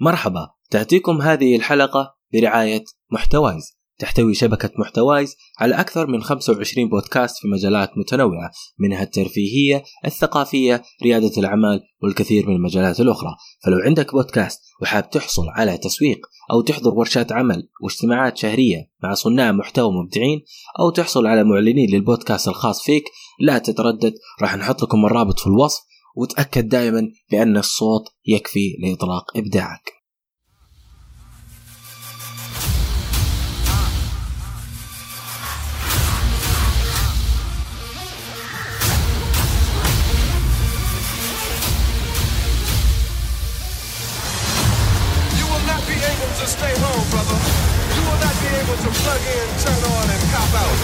مرحبا تأتيكم هذه الحلقة برعاية محتوايز. تحتوي شبكة محتوايز على أكثر من 25 بودكاست في مجالات متنوعة منها الترفيهية، الثقافية، ريادة الأعمال والكثير من المجالات الأخرى. فلو عندك بودكاست وحاب تحصل على تسويق أو تحضر ورشات عمل واجتماعات شهرية مع صناع محتوى مبدعين أو تحصل على معلنين للبودكاست الخاص فيك لا تتردد راح نحط لكم الرابط في الوصف وتأكد دائما بأن الصوت يكفي لإطلاق إبداعك stay home, brother. You will not be able to plug in, turn on, and out.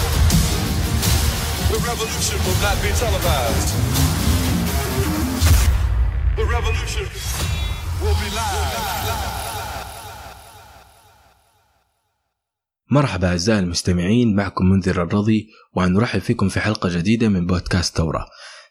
The revolution will not be televised. The revolution will be live. مرحبا أعزائي المستمعين معكم منذر الرضي ونرحب فيكم في حلقة جديدة من بودكاست ثورة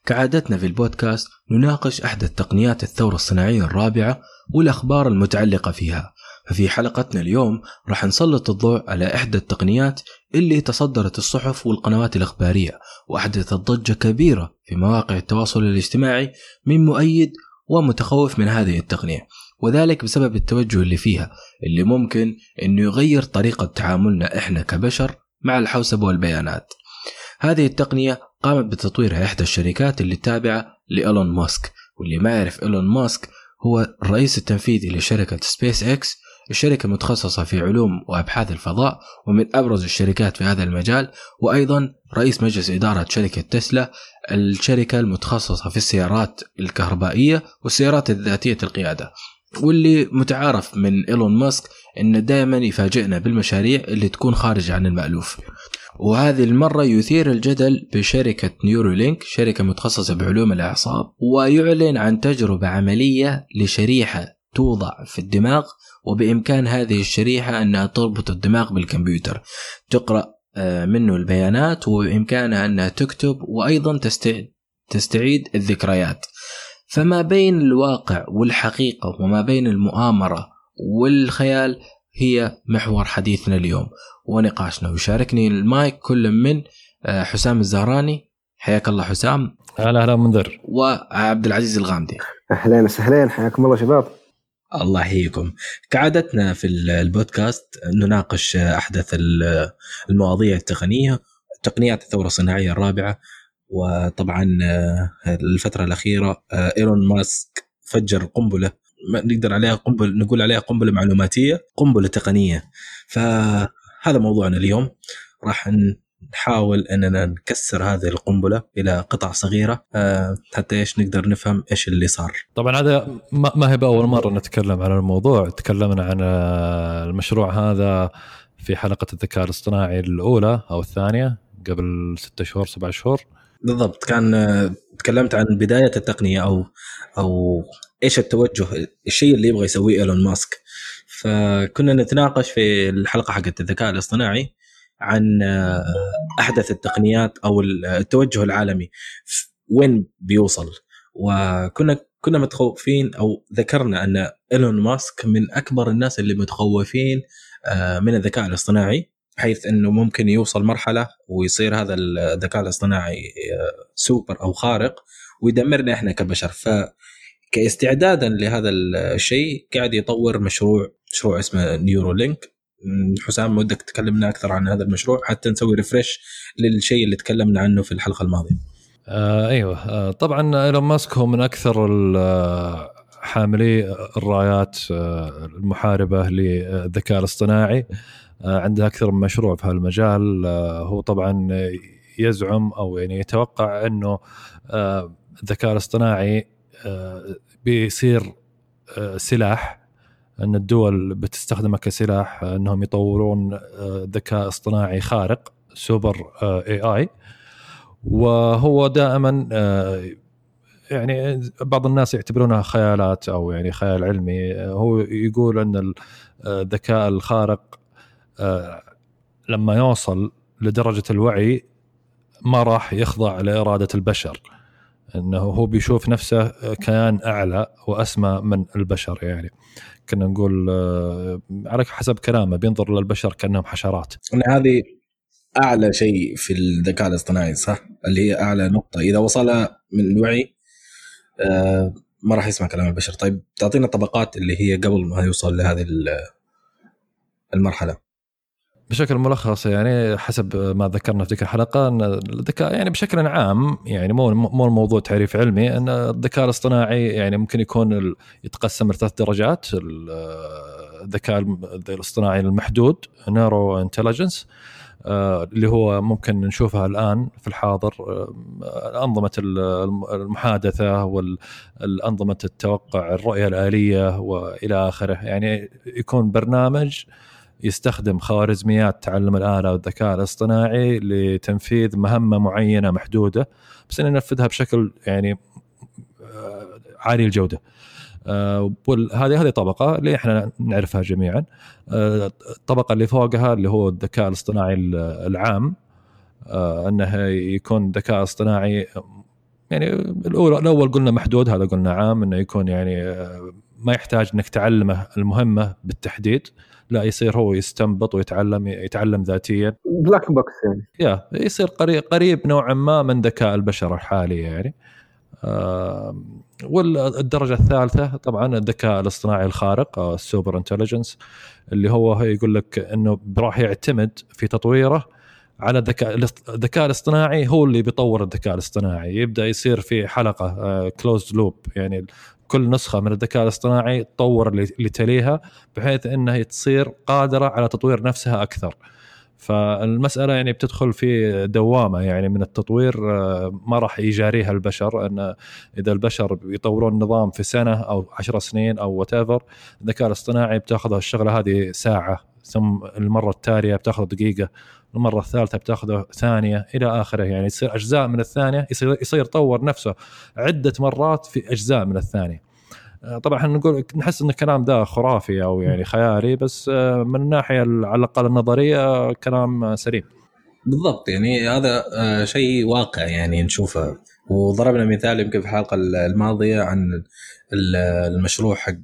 كعادتنا في البودكاست نناقش أحدث تقنيات الثورة الصناعية الرابعة والأخبار المتعلقة فيها ففي حلقتنا اليوم راح نسلط الضوء على إحدى التقنيات اللي تصدرت الصحف والقنوات الإخبارية وأحدثت ضجة كبيرة في مواقع التواصل الاجتماعي من مؤيد ومتخوف من هذه التقنية وذلك بسبب التوجه اللي فيها اللي ممكن إنه يغير طريقة تعاملنا إحنا كبشر مع الحوسبة والبيانات. هذه التقنية قامت بتطويرها إحدى الشركات اللي تابعة لإيلون ماسك واللي ما يعرف إيلون ماسك هو الرئيس التنفيذي لشركة سبيس إكس الشركة متخصصة في علوم وأبحاث الفضاء ومن أبرز الشركات في هذا المجال وأيضا رئيس مجلس إدارة شركة تسلا الشركة المتخصصة في السيارات الكهربائية والسيارات الذاتية القيادة. واللي متعارف من إيلون ماسك انه دائما يفاجئنا بالمشاريع اللي تكون خارج عن المألوف. وهذه المرة يثير الجدل بشركة نيورولينك شركة متخصصة بعلوم الأعصاب ويعلن عن تجربة عملية لشريحة توضع في الدماغ وبإمكان هذه الشريحة أنها تربط الدماغ بالكمبيوتر. تقرأ منه البيانات وبإمكانها أنها تكتب وأيضا تستعيد الذكريات. فما بين الواقع والحقيقة وما بين المؤامرة والخيال هي محور حديثنا اليوم. ونقاشنا ويشاركني المايك كل من آه، حسام الزهراني. حياك الله حسام. هلا هلا منذر. وعبد العزيز الغامدي. اهلين وسهلين حياكم الله شباب. الله يحييكم. كعادتنا في البودكاست نناقش أحدث المواضيع التقنية تقنيات الثورة الصناعية الرابعة وطبعا آه، الفترة الأخيرة آه، ايرون ماسك فجر قنبلة نقدر عليها قنبله نقول عليها قنبلة معلوماتية قنبلة تقنية. فهذا موضوعنا اليوم. راح نحاول أننا نكسر هذه القنبلة إلى قطع صغيرة آه، حتى إيش نقدر نفهم إيش اللي صار. طبعا هذا ما هي بأول مرة نتكلم عن الموضوع، تكلمنا عن المشروع هذا في حلقة الذكاء الاصطناعي الأولى أو الثانية قبل ستة شهور سبعة شهور. بالضبط كان آه، تكلمت عن بداية التقنية أو أو إيش التوجه الشيء اللي يبغى يسويه إيلون ماسك. فكنا نتناقش في الحلقة حقت الذكاء الاصطناعي عن آه، أحدث التقنيات أو التوجه العالمي وين بيوصل. وكنا كنا متخوفين أو ذكرنا أن إيلون ماسك من أكبر الناس اللي متخوفين آه، من الذكاء الاصطناعي حيث أنه ممكن يوصل مرحلة ويصير هذا الذكاء الاصطناعي آه، سوبر أو خارق ويدمرنا إحنا كبشر. ف كاستعدادا لهذا الشيء قاعد يطور مشروع مشروع اسمه Neuralink حسام ودك تكلمنا أكثر عن هذا المشروع حتى نسوي refresh للشيء اللي تكلمنا عنه في الحلقة الماضية. آه أيوه. آه طبعا إيلون ماسك هو من أكثر آه، حاملي الرايات آه، المحاربة للذكاء الاصطناعي. آه، عنده أكثر من مشروع في هالمجال. هو طبعا يزعم أو يعني يتوقع إنه الذكاء الاصطناعي بيصير سلاح أن الدول بتستخدمه كسلاح إنهم يطورون آه، ذكاء اصطناعي خارق سوبر اي اي وهو دائما آه، يعني بعض الناس يعتبرونها خيالات أو يعني خيال علمي. هو يقول أن الذكاء الخارق آه، لما يوصل لدرجة الوعي ما راح يخضع لإرادة البشر. إنه هو بيشوف نفسه كيان أعلى وأسمى من البشر يعني. كنا نقول آه، على حسب كلامه بينظر للبشر كأنهم حشرات. ان هذه أعلى شيء في الذكاء الاصطناعي صح؟ اللي هي أعلى نقطة. إذا وصل من الوعي آه، ما راح يسمع كلام البشر. طيب تعطينا طبقات اللي هي قبل ما يوصل لهذه المرحلة. بشكل ملخص يعني حسب ما ذكرنا في ذيك الحلقة أن الذكاء يعني بشكل عام يعني مو مو الموضوع تعريف علمي أن الذكاء الاصطناعي يعني ممكن يكون يتقسم لثلاث درجات الذكاء الاصطناعي المحدود narrow intelligence اللي هو ممكن نشوفها الآن في الحاضر آه، أنظمة المحادثة والانظمه التوقع الرؤية الآلية وإلى آخره. يعني يكون برنامج يستخدم خوارزميات تعلم الآلة والذكاء الاصطناعي لتنفيذ مهمة معينة محدودة بس إنه ينفذها بشكل يعني آه، عالي الجودة. آه، هذه هذه طبقة اللي إحنا نعرفها جميعا. آه، الطبقة اللي فوقها اللي هو الذكاء الاصطناعي العام إنه يكون ذكاء اصطناعي يعني الأول الأول قلنا محدود هذا قلنا عام إنه يكون يعني ما يحتاج إنك تعلمه المهمة بالتحديد لا يصير هو يستنبط ويتعلم يتعلم ذاتيا. black box يعني. yeah يصير قريب قريب نوعا ما من ذكاء البشر الحالي يعني. آه والدرجة الثالثة طبعا الذكاء الاصطناعي الخارق أو ال super intelligence اللي هو يقول لك إنه راح يعتمد في تطويره على الذكاء الذكاء الاصطناعي هو اللي بيطور الذكاء الاصطناعي. يبدأ يصير في حلقة closed loop يعني. كل نسخة من الذكاء الاصطناعي تطور اللي تليها بحيث إنها تصير قادرة على تطوير نفسها أكثر. فالمسألة يعني بتدخل في دوامة يعني من التطوير آه، ما راح يجاريها البشر إن إذا البشر يطورون نظام في سنة أو عشر سنين أو وات الذكاء الاصطناعي بتاخذ الشغله هذه ساعة ثم المرة التالية بتاخذ دقيقة. المرة الثالثة بتاخذه ثانية إلى آخره يعني يصير أجزاء من الثانية يصير يصير يطور نفسه عدة مرات في أجزاء من الثانية. آه، طبعا إحنا نقول نحس إن الكلام ده خرافي أو يعني خيالي بس آه، من الناحية على الأقل النظرية كلام سليم. بالضبط يعني هذا آه، شيء واقع يعني نشوفه. وضربنا مثال يمكن في الحلقة الماضية عن المشروع حق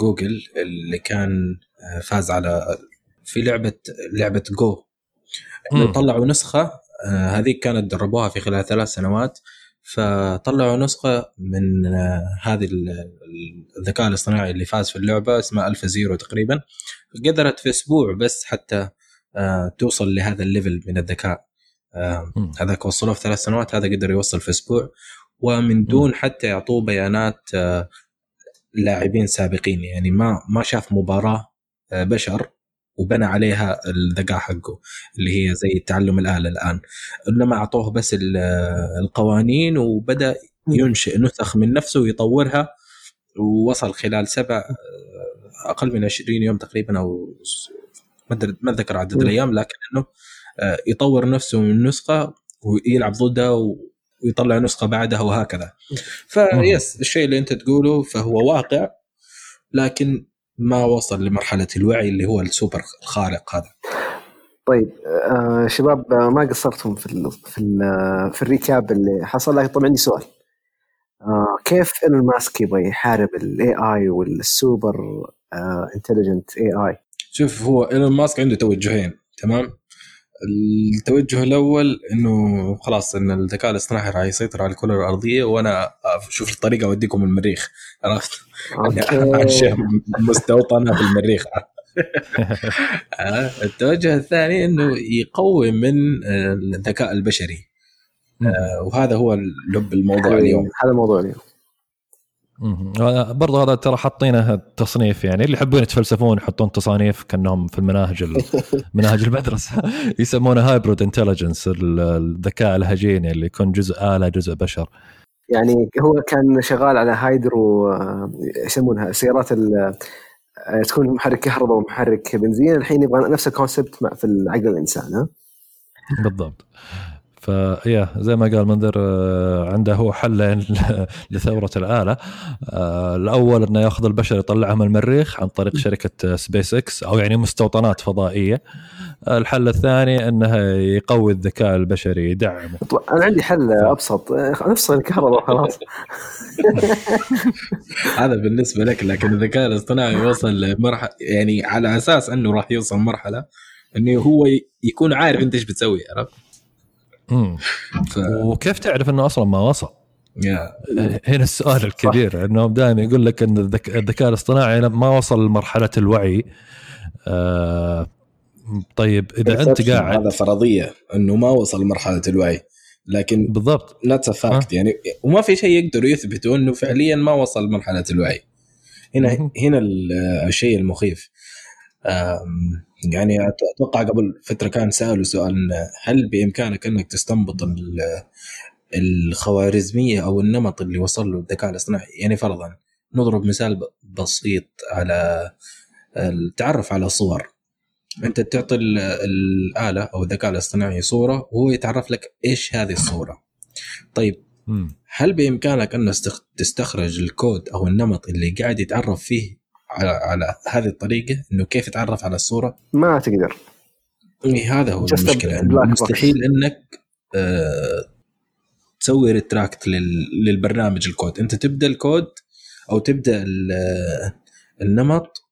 جوجل اللي كان فاز على في لعبة لعبة جو. طلعوا نسخة آه هذيك كانت دربوها في خلال ثلاث سنوات. فطلعوا نسخة من آه هذه الذكاء الاصطناعي اللي فاز في اللعبة اسمها AlphaZero تقريبا. قدرت في أسبوع بس حتى آه توصل لهذا ال level من الذكاء. هذاك وصلوه في ثلاث سنوات هذا قدر يوصل في أسبوع. ومن دون حتى يعطوه بيانات لاعبين سابقين. يعني ما ما شاف مباراة بشر. وبنى عليها الذكاء حقه اللي هي زي تعلم الآلة الآن. إنما أعطوه بس القوانين وبدأ ينشئ نسخ من نفسه ويطورها ووصل خلال سبع أقل من 20 يوم تقريبا أو ما أتذكر عدد الأيام لكن إنه آه، يطور نفسه من نسخه ويلعب ضدها ويطلع نسخة بعدها وهكذا. فنفس الشيء اللي أنت تقوله فهو واقع لكن ما وصل لمرحلة الوعي اللي هو السوبر الخارق هذا. طيب آه شباب آه، ما قصرتم في ال في ال في ال recap اللي حصل؟ لكن طبعا عندي سؤال. آه كيف إيلون ماسك يبغى يحارب ال AI وال super intelligent AI شوف هو إيلون ماسك عنده توجهين تمام؟ التوجه الأول إنه خلاص إن الذكاء الاصطناعي راح يسيطر على الكرة الأرضية وأنا أشوف الطريقة أوديكم المريخ. عرفت؟ مستوطنة في المريخ آه، التوجه الثاني إنه يقوي من الذكاء البشري. آه، وهذا هو لب الموضوع اليوم. هذا الموضوع اليوم. برضه هذا ترى حاطينه التصنيف يعني اللي يحبون يتفلسفون يحطون تصانيف كأنهم في المناهج مناهج المدرسة. يسمونه hybrid intelligence الذكاء الهجيني اللي يكون جزء آلة جزء بشر. يعني هو كان شغال على هايدرو يسمونها سيارات تكون محرك كهرباء ومحرك بنزين. الحين يبغى نفس ال concept في عقل الإنسان ها؟ بالضبط. ف yeah زي ما قال منذر آه، عنده هو حلين لثورة الآلة. آه، الأول إنه يأخذ البشر يطلعها المريخ عن طريق شركة سبيس إكس أو يعني مستوطنات فضائية. الحل الثاني إنه يقوي الذكاء البشري يدعمه. أنا عندي حل أبسط. نفصل الكهرباء خلاص. هذا بالنسبة لك لكن الذكاء الاصطناعي وصل لمرحلة يعني على أساس إنه راح يوصل مرحلة إنه هو يكون عارف أنت إيش بتسوي عرفت؟ ف... وكيف تعرف إنه أصلا ما وصل؟ yeah. هنا السؤال الكبير إنه دائما يقول لك إن الذكاء الاصطناعي ما وصل لمرحلة الوعي. آه طيب إذا أنت قاعد هذا فرضية إنه ما وصل لمرحلة الوعي لكن بالضبط. ناتس فاكت يعني وما في شيء يقدروا يثبتوا إنه فعليا ما وصل لمرحلة الوعي. هنا هنا الشيء المخيف. يعني أتوقع قبل فترة كان سألوا سؤال هل بإمكانك إنك تستنبط الخوارزمية أو النمط اللي وصل له الذكاء الاصطناعي؟ يعني فرضا نضرب مثال بسيط على التعرف على الصور أنت تعطي الآلة أو الذكاء الاصطناعي صورة وهو يتعرف لك إيش هذه الصورة. طيب هل بإمكانك إن تستخرج الكود أو النمط اللي قاعد يتعرف فيه على على هذه الطريقة إنه كيف يتعرف على الصورة؟ ما تقدر. إيه هذا هو المشكلة. مستحيل إنك آه تسوي retract للبرنامج الكود. أنت تبدأ الكود أو تبدأ النمط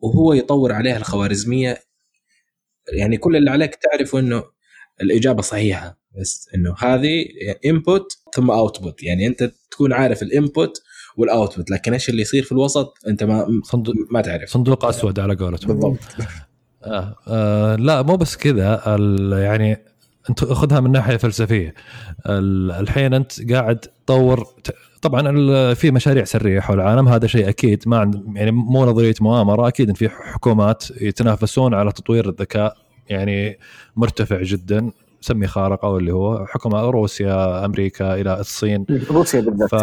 وهو يطور عليها الخوارزمية. يعني كل اللي عليك تعرف إنه الإجابة صحيحة. بس إنه هذه input ثم output يعني أنت تكون عارف ال input والاوتبوت لكن إيش اللي يصير في الوسط؟ أنت ما صندوق ما تعرف. صندوق أسود على قولتهم. بالضبط. آه آه لا مو بس كذا. يعني أنت خذها من ناحية فلسفية. الحين أنت قاعد تطور طبعا في مشاريع سرية حول العالم. هذا شيء أكيد. ما عند يعني مو نظرية مؤامرة. أكيد إن في حكومات يتنافسون على تطوير الذكاء. يعني مرتفع جدا. سمي خارقه واللي هو حكومة روسيا أمريكا إلى الصين. روسيا بالذات. ف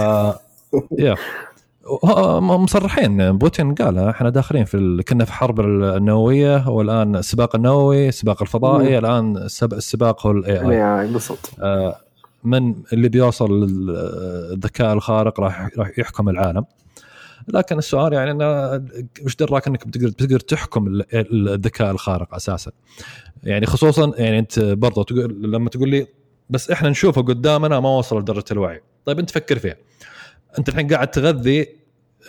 yeah. مصرحين. بوتين قال إحنا داخلين في ال... كنا في حرب النووية والآن السباق النووي السباق الفضائي الآن السباق هو ال AI بالضبط. آه من اللي بيوصل للذكاء الخارق راح راح يحكم العالم. لكن السؤال يعني إنه وش دراك إنك بتقدر بتقدر تحكم الذكاء الخارق أساسا؟ يعني خصوصا يعني أنت برضه تقول لما تقول لي بس إحنا نشوفه قدامنا ما وصل لدرجة الوعي. طيب أنت فكر فيها. انت الحين قاعد تغذي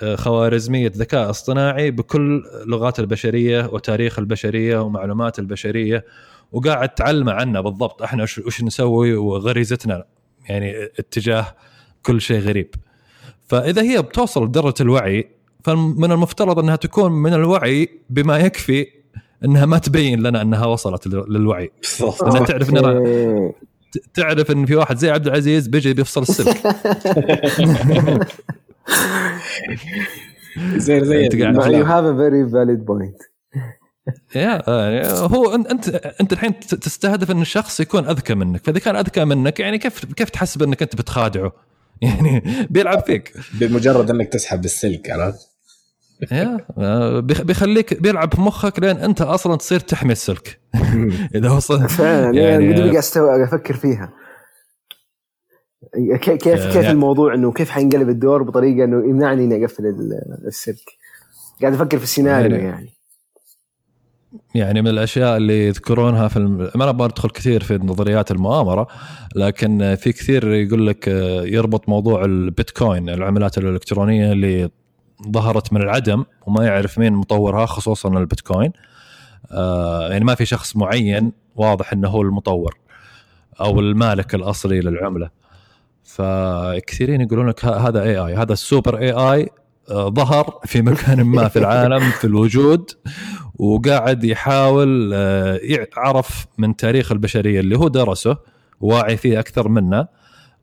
آه، خوارزمية ذكاء اصطناعي بكل لغات البشرية وتاريخ البشرية ومعلومات البشرية وقاعد تعلمه عنا بالضبط. إحنا وش نسوي؟ وغريزتنا يعني اتجاه كل شيء غريب. فإذا هي بتوصل لدرجة الوعي فمن المفترض أنها تكون من الوعي بما يكفي أنها ما تبين لنا أنها وصلت للوعي. إنها تعرف اننا تعرف إن في واحد زي عبد العزيز بيجي بيفصل السلك. زي زي يو هاف ا فيري فاليد بوينت يا هو أنت أنت الحين تستهدف إن الشخص يكون أذكى منك. فإذا كان أذكى منك يعني كيف كيف تحسب إنك أنت بتخادعه؟ يعني بيلعب فيك. بمجرد إنك تسحب السلك عرفت؟ بيخليك بيلعب في مخك لين انت أصلا تصير تحمي السلك. إذا وصل فعلا يعني قاعد أستوعب أفكر فيها. كيف كيف كيف الموضوع إنه كيف حينقلب الدور بطريقة إنه يمنعني إني أقفل السلك؟ قاعد أفكر في السيناريو يعني, يعني. يعني من الأشياء اللي يذكرونها في الم... ما أبغى ادخل كثير في نظريات المؤامرة لكن في كثير يقول لك يربط موضوع البيتكوين العملات الإلكترونية اللي ظهرت من العدم وما يعرف مين مطورها خصوصا البيتكوين. آه يعني ما في شخص معين واضح إنه هو المطور أو المالك الأصلي للعملة. فكثيرين يقولون لك هذا اي اي هذا السوبر اي اي ظهر في مكان ما في العالم في الوجود وقاعد يحاول آه، يعرف من تاريخ البشرية اللي هو درسه واعي فيه أكثر منا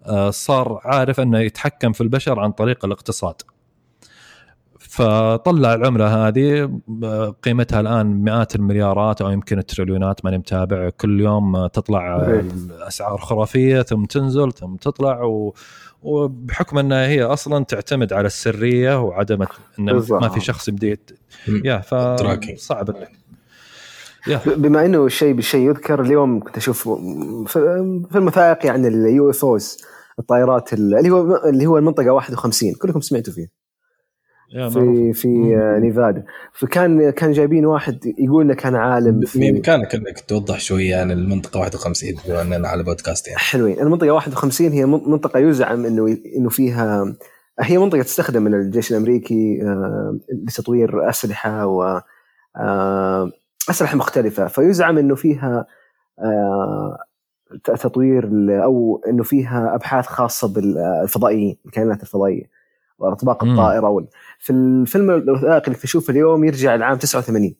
آه، صار عارف إنه يتحكم في البشر عن طريق الاقتصاد. فطلع العملة هذه قيمتها الآن مئات المليارات أو يمكن التريليونات ماني متابع. كل يوم تطلع الاسعار خرافية ثم تنزل ثم تطلع و وبحكم انها هي أصلا تعتمد على السرية وعدم انه ما في شخص يبدا يا فصعب يا. بما إنه الشيء بالشيء يذكر اليوم كنت أشوف في في الوثائقي عن ال UFOs الطائرات اللي هو اللي هو المنطقة 51 كلكم سمعتوا فيه. في. في نيفادا. فكان كان جايبين واحد يقول انه كان عالم في بإمكانك إنك توضح شوية عن المنطقة 51 بما اننا على بودكاست يعني. حلوين. المنطقة 51 هي من- منطقة يزعم إنه إنه فيها هي منطقة تستخدم من الجيش الأمريكي آه، لتطوير أسلحة و آه، أسلحة مختلفة. فيزعم إنه فيها آه، ت- تطوير أو إنه فيها أبحاث خاصة بالفضائيين الكائنات الفضائية. واطباق. الطائرة وال- في الفيلم الوثائقي اللي تشوفه اليوم يرجع لعام 89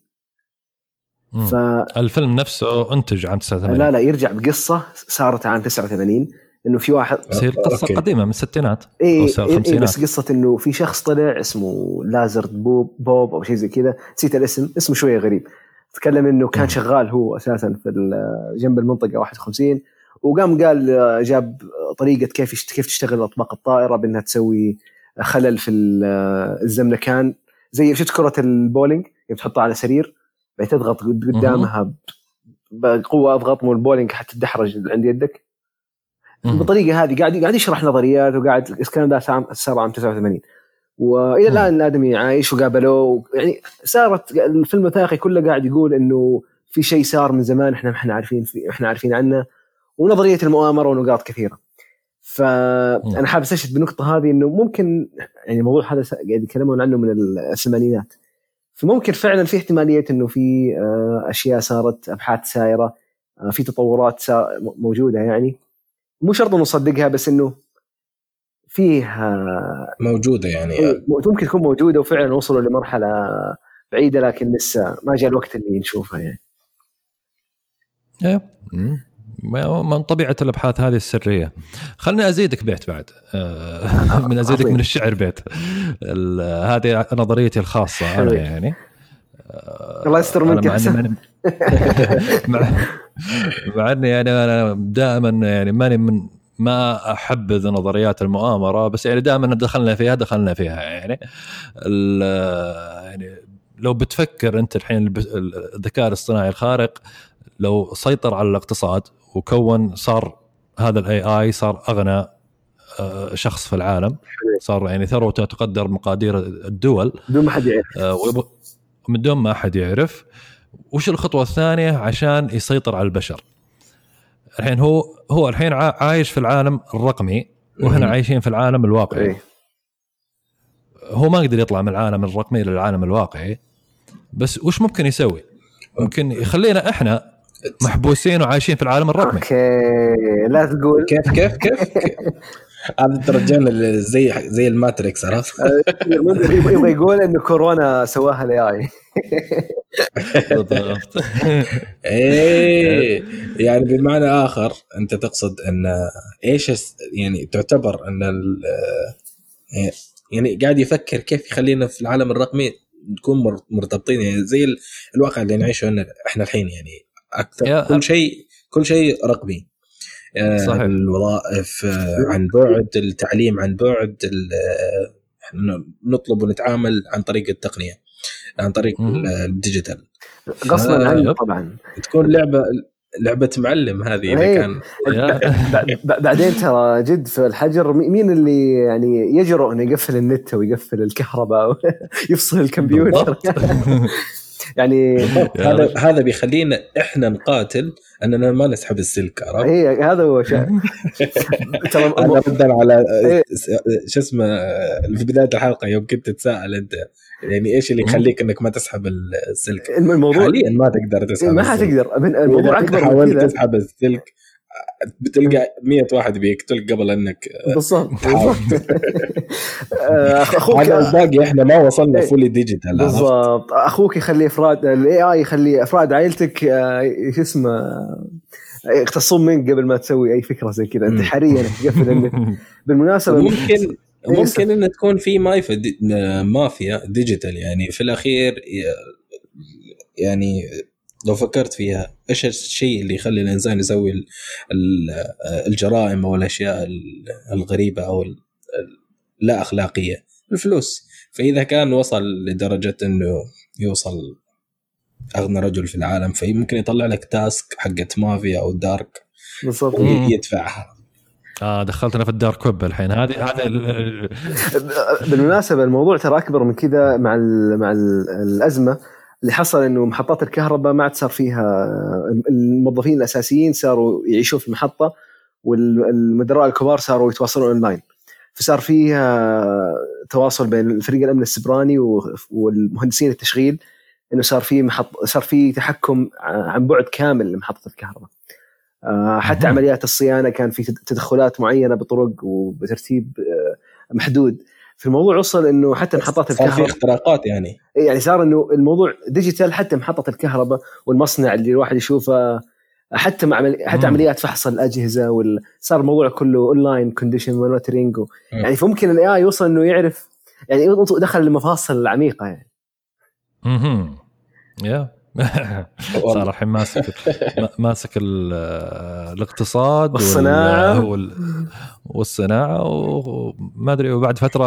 مم. ف الفيلم نفسه أنتج عام 89 لا لا يرجع بقصة صارت عام 89 إنه في واحد بس هي القصة أوكي. قديمة من الستينات اي أو إيه إيه الخمسينات. بس قصة إنه في شخص طلع اسمه لازر بوب بوب أو شيء زي كذا نسيت الاسم اسمه شوية غريب تكلم إنه كان. شغال هو أساسا في جنب المنطقة 51 وقام قال آه، جاب طريقة كيف كيف تشتغل أطباق الطائرة بأنها تسوي خلل في ال- الزمكان. زي شفت كرة البولينج؟ اللي بتحطها على سرير بعدين تضغط قد- قدامها بقوة أضغط مو البولينج حتتدحرج عند يدك. بالطريقة هذه قاعد قاعد يشرح نظريات وقاعد الكلام ده صار عام 89 وإلى الآن الآدمي عايش وقابلوه. يعني صارت الفيلم الوثائقي كله قاعد يقول إنه في شيء صار من زمان إحنا ما إحنا عارفين في إحنا عارفين عنه. ونظرية المؤامرة ونقاط كثيرة. فأنا حابب أستشهد بالنقطه هذه إنه ممكن يعني الموضوع هذا قاعد يتكلمون عنه من الثمانينات. فممكن فعلا في احتمالية إنه في آه، أشياء صارت أبحاث سايره آه، في تطورات سا- موجودة يعني. مو شرط نصدقها بس إنه فيها موجودة يعني. ممكن تكون موجودة وفعلا وصلوا لمرحلة بعيدة لكن لسه ما جاء الوقت اللي نشوفها يعني. إيه. من طبيعة الأبحاث هذه السرية. خلني أزيدك بيت بعد. آه، من أزيدك. من الشعر بيت. هذه نظريتي الخاصة أنا. يعني. الله يستر منك. مع إني يعني أنا دائما يعني ماني من ما أحبذ نظريات المؤامرة بس يعني دائما دخلنا فيها دخلنا فيها يعني. يعني لو بتفكر أنت الحين الذكاء الاصطناعي الخارق لو سيطر على الاقتصاد وكون صار هذا الاي اي صار أغنى آه، شخص في العالم. صار يعني ثروته تقدر مقادير الدول. بدون ما حد يعرف. آه، من دون ما احد يعرف. وش الخطوة الثانية؟ عشان يسيطر على البشر. الحين هو هو الحين عا- عايش في العالم الرقمي مم. عايشين في العالم الواقعي. إيه. هو ما يقدر يطلع من العالم الرقمي للعالم الواقعي. بس وش ممكن يسوي؟ ممكن يخلينا إحنا محبوسين وعايشين في العالم الرقمي. أوكي لا تقول. كيف كيف كيف؟ هذا ترجعنا زي زي الماتريكس عرفت؟ يبغى يبغى يقول انه كورونا سواها الاي اي بالضبط. إيه يعني بمعنى آخر أنت تقصد إن إيش يعني تعتبر إن ال- يعني قاعد يفكر كيف يخلينا في العالم الرقمي نكون مر- مرتبطين يعني زي ال- الواقع اللي نعيشه إحنا الحين يعني أكثر يا- كل شيء كل شيء رقمي آه، صحيح. الوظائف آه، عن بعد التعليم عن بعد ال- آه، نطلب ونتعامل عن طريق التقنية عن طريق ال digital غصبا آه، عنه. طبعا تكون لعبه لعبة معلم هذه إذا إيه. كان يا- ب- ب- بعدين ترى جد في الحجر مي- مين اللي يعني يجرؤ إنه يقفل النت ويقفل الكهرباء ويفصل الكمبيوتر. يعني هذا. هذا بيخلينا إحنا نقاتل أننا ما نسحب السلك عرفت؟ إيه، هذا هو شيء ترى الم- ردا على إيه. شو اسمه في بداية الحلقة يوم كنت تتساءل أنت يعني إيش اللي يخليك إنك ما تسحب السلك؟ الموضوع حاليا ما تقدر تسحب ما السلك. حتقدر الموضوع أكبر من حاولت تسحب السلك بتلقى 100 واحد بيقتلك قبل إنك بالضبط تحاول. بالضبط آه، أخوك الباقي إحنا ما وصلنا إيه. fully digital؟ بالضبط أخوك يخلي إفراد ال AI يخلي إفراد عائلتك آه، شو اسمه آه، يختصون منك قبل ما تسوي أي فكرة زي كذا أنت. حريا تقفل بالمناسبة ممكن إيه، ممكن إن تكون في دي مافيا digital يعني في الأخير يعني لو فكرت فيها إيش الشيء اللي يخلي الإنسان يسوي ال- ال- الجرائم أو الأشياء ال- الغريبة أو ال- لا أخلاقية؟ الفلوس. فإذا كان وصل لدرجة إنه يوصل أغنى رجل في العالم فيمكن يطلع لك task حقت مافيا أو dark. بالضبط. مم. ويدفعها آه دخلتنا في ال dark web الحين. هذه هذا ال- بالمناسبة الموضوع ترى أكبر من كذا مع ال مع ال الأزمة. اللي حصل إنه محطات الكهرباء ما عاد صار فيها الموظفين الأساسيين صاروا يعيشون في المحطة والمدراء الكبار صاروا يتواصلون أونلاين. فصار فيها تواصل بين فريق الأمن السيبراني والمهندسين التشغيل إنه صار في محط صار في تحكم عن بعد كامل لمحطة الكهرباء. آه، حتى. عمليات الصيانة كان في تدخلات معينة بطرق وبترتيب آه، محدود. في الموضوع وصل إنه حتى محطات صار في الكهرباء اختراقات يعني يعني صار إنه الموضوع digital حتى محطة الكهرباء والمصنع اللي الواحد يشوفه حتى مع عمل... حتى مم. عمليات فحص الأجهزة وال... صار الموضوع كله online condition monitoring و... يعني فممكن ال AI يوصل إنه يعرف يعني دخل المفاصل العميقة يعني مهم. يا. صار الحين ماسك ما- ماسك ال- الاقتصاد وال- والصناعة. وال- والصناعة وما أدري وبعد فترة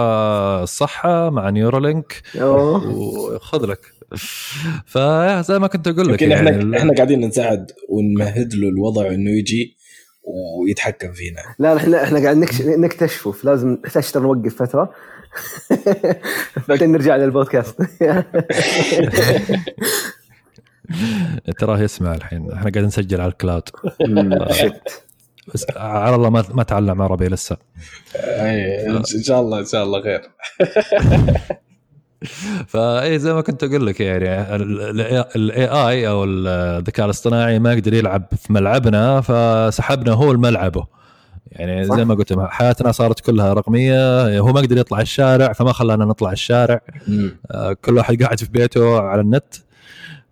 الصحة مع نيورولينك. وخذ لك فزي ما كنت أقول لك يعني إحنا إحنا قاعدين نساعد ونمهد له الوضع إنه يجي ويتحكم فينا لا إحنا إحنا قاعد. نكتشفه لازم نحتاج نوقف فترة بعدين نرجع للبودكاست تراه يسمع الحين. إحنا قاعدين نسجل على ال cloud. بس على الله ما ما تعلم عربي لسه. أي، إن شاء الله إن شاء الله خير. فاي زي ما كنت أقول لك يعني ال AI أو الذكاء الاصطناعي ما يقدر يلعب في ملعبنا فسحبنا هو لملعبه. يعني صح. زي ما قلت حياتنا صارت كلها رقمية هو ما يقدر يطلع الشارع فما خلانا نطلع الشارع. مم. آه، كل واحد قاعد في بيته على النت.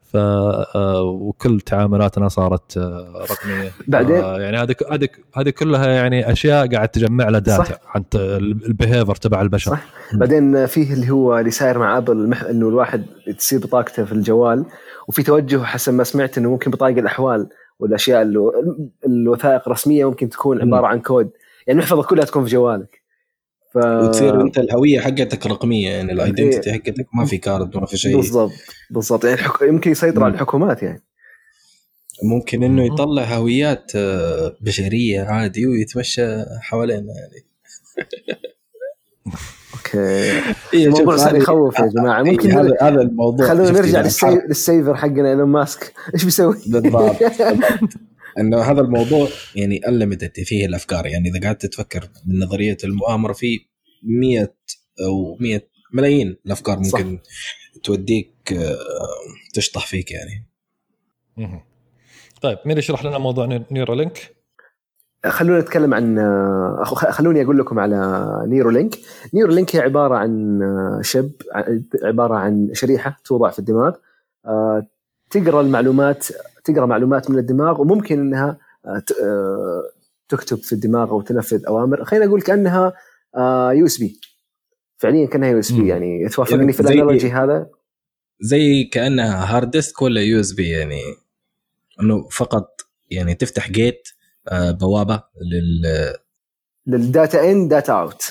ف آه، وكل تعاملاتنا صارت آه، رقمية. بعدين- آه، يعني هذه هذه هذه كلها يعني أشياء قاعد تجمع لها data صح. عن ال behavior تبع البشر. صح. بعدين فيه اللي هو اللي صاير مع أبل المح... إنه الواحد تصير بطاقته في الجوال وفي توجه حسب ما سمعت إنه ممكن بطايق الأحوال والأشياء اللي الوثائق الرسمية ممكن تكون عبارة عن كود يعني المحفظه كلها تكون في جوالك. ف... وتصير انت الهوية حقتك رقمية يعني ال identity حقتك ما في card ما في شيء بالضبط بالضبط يعني الحك... يمكن يسيطر على الحكومات يعني ممكن إنه. يطلع هويات آه، بشرية عادي ويتمشى حوالينا يعني أوكي إيه، الموضوع صار يخوف يا جماعة إيه، ممكن هذا هذا الموضوع خلونا نرجع. لل cipher حقنا إيلون ماسك إيش بيسوي؟ بالضبط. إنه هذا الموضوع يعني unlimited فيه الأفكار يعني إذا قعدت تفكر من نظرية المؤامرة في 100 أو 100 ملايين الأفكار صح. ممكن توديك آه، تشطح فيك يعني مهم. طيب مين يشرح لنا موضوع ني- Neuralink؟ خلونا نتكلم عن أخ- خلوني أقول لكم على Neuralink Neuralink هي عبارة عن شب عبارة عن شريحة توضع في الدماغ آه، تقرأ المعلومات تقرأ معلومات من الدماغ وممكن إنها آه، آه، تكتب في الدماغ أو تنفذ أوامر. خلينا نقول كأنها USB فعليا كأنها USB. يعني توافقني يعني في ال analogy هذا؟ زي كأنها hard disk ولا USB يعني؟ إنه فقط يعني تفتح gate آه، بوابة لل لل data in data out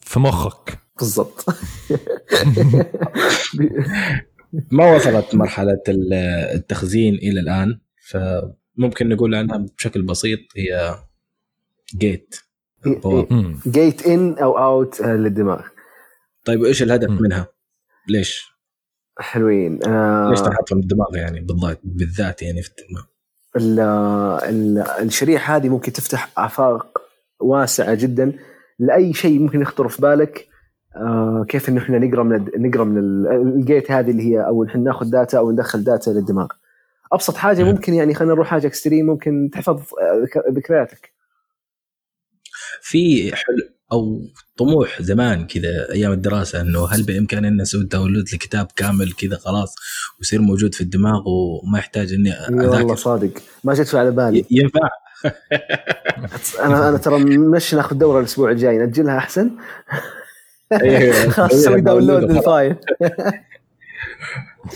في مخك. بالضبط. ما وصلت مرحلة ال- التخزين إلى الآن فممكن نقول عنها بشكل بسيط هي جيت. جيت ان أو اوت للدماغ طيب وإيش الهدف. منها؟ ليش؟ حلوين آه ليش تنحط في الدماغ يعني بالذات بالذات يعني في الدماغ؟ ال- ال- الشريحة هذه ممكن تفتح آفاق واسعة جدا لأي شيء ممكن يخطر في بالك آه كيف إنه إحنا نقرأ من نقرأ من ال- ال gate هذه اللي هي أو إحنا ناخذ data أو ندخل data للدماغ. أبسط حاجة مم. ممكن يعني خلينا نروح حاجة extreme ممكن تحفظ آه، ذك- ذكرياتك. في حلم أو طموح زمان كذا أيام الدراسة إنه هل بامكاني إني أسوي download لكتاب كامل كذا خلاص ويصير موجود في الدماغ وما يحتاج إني إي والله أذاكر؟ صادق. ما جت على بالي. ينفع؟ أنا أنا ترى مش ناخذ دورة الأسبوع الجاي نأجلها أحسن. خلاص سوي download لل file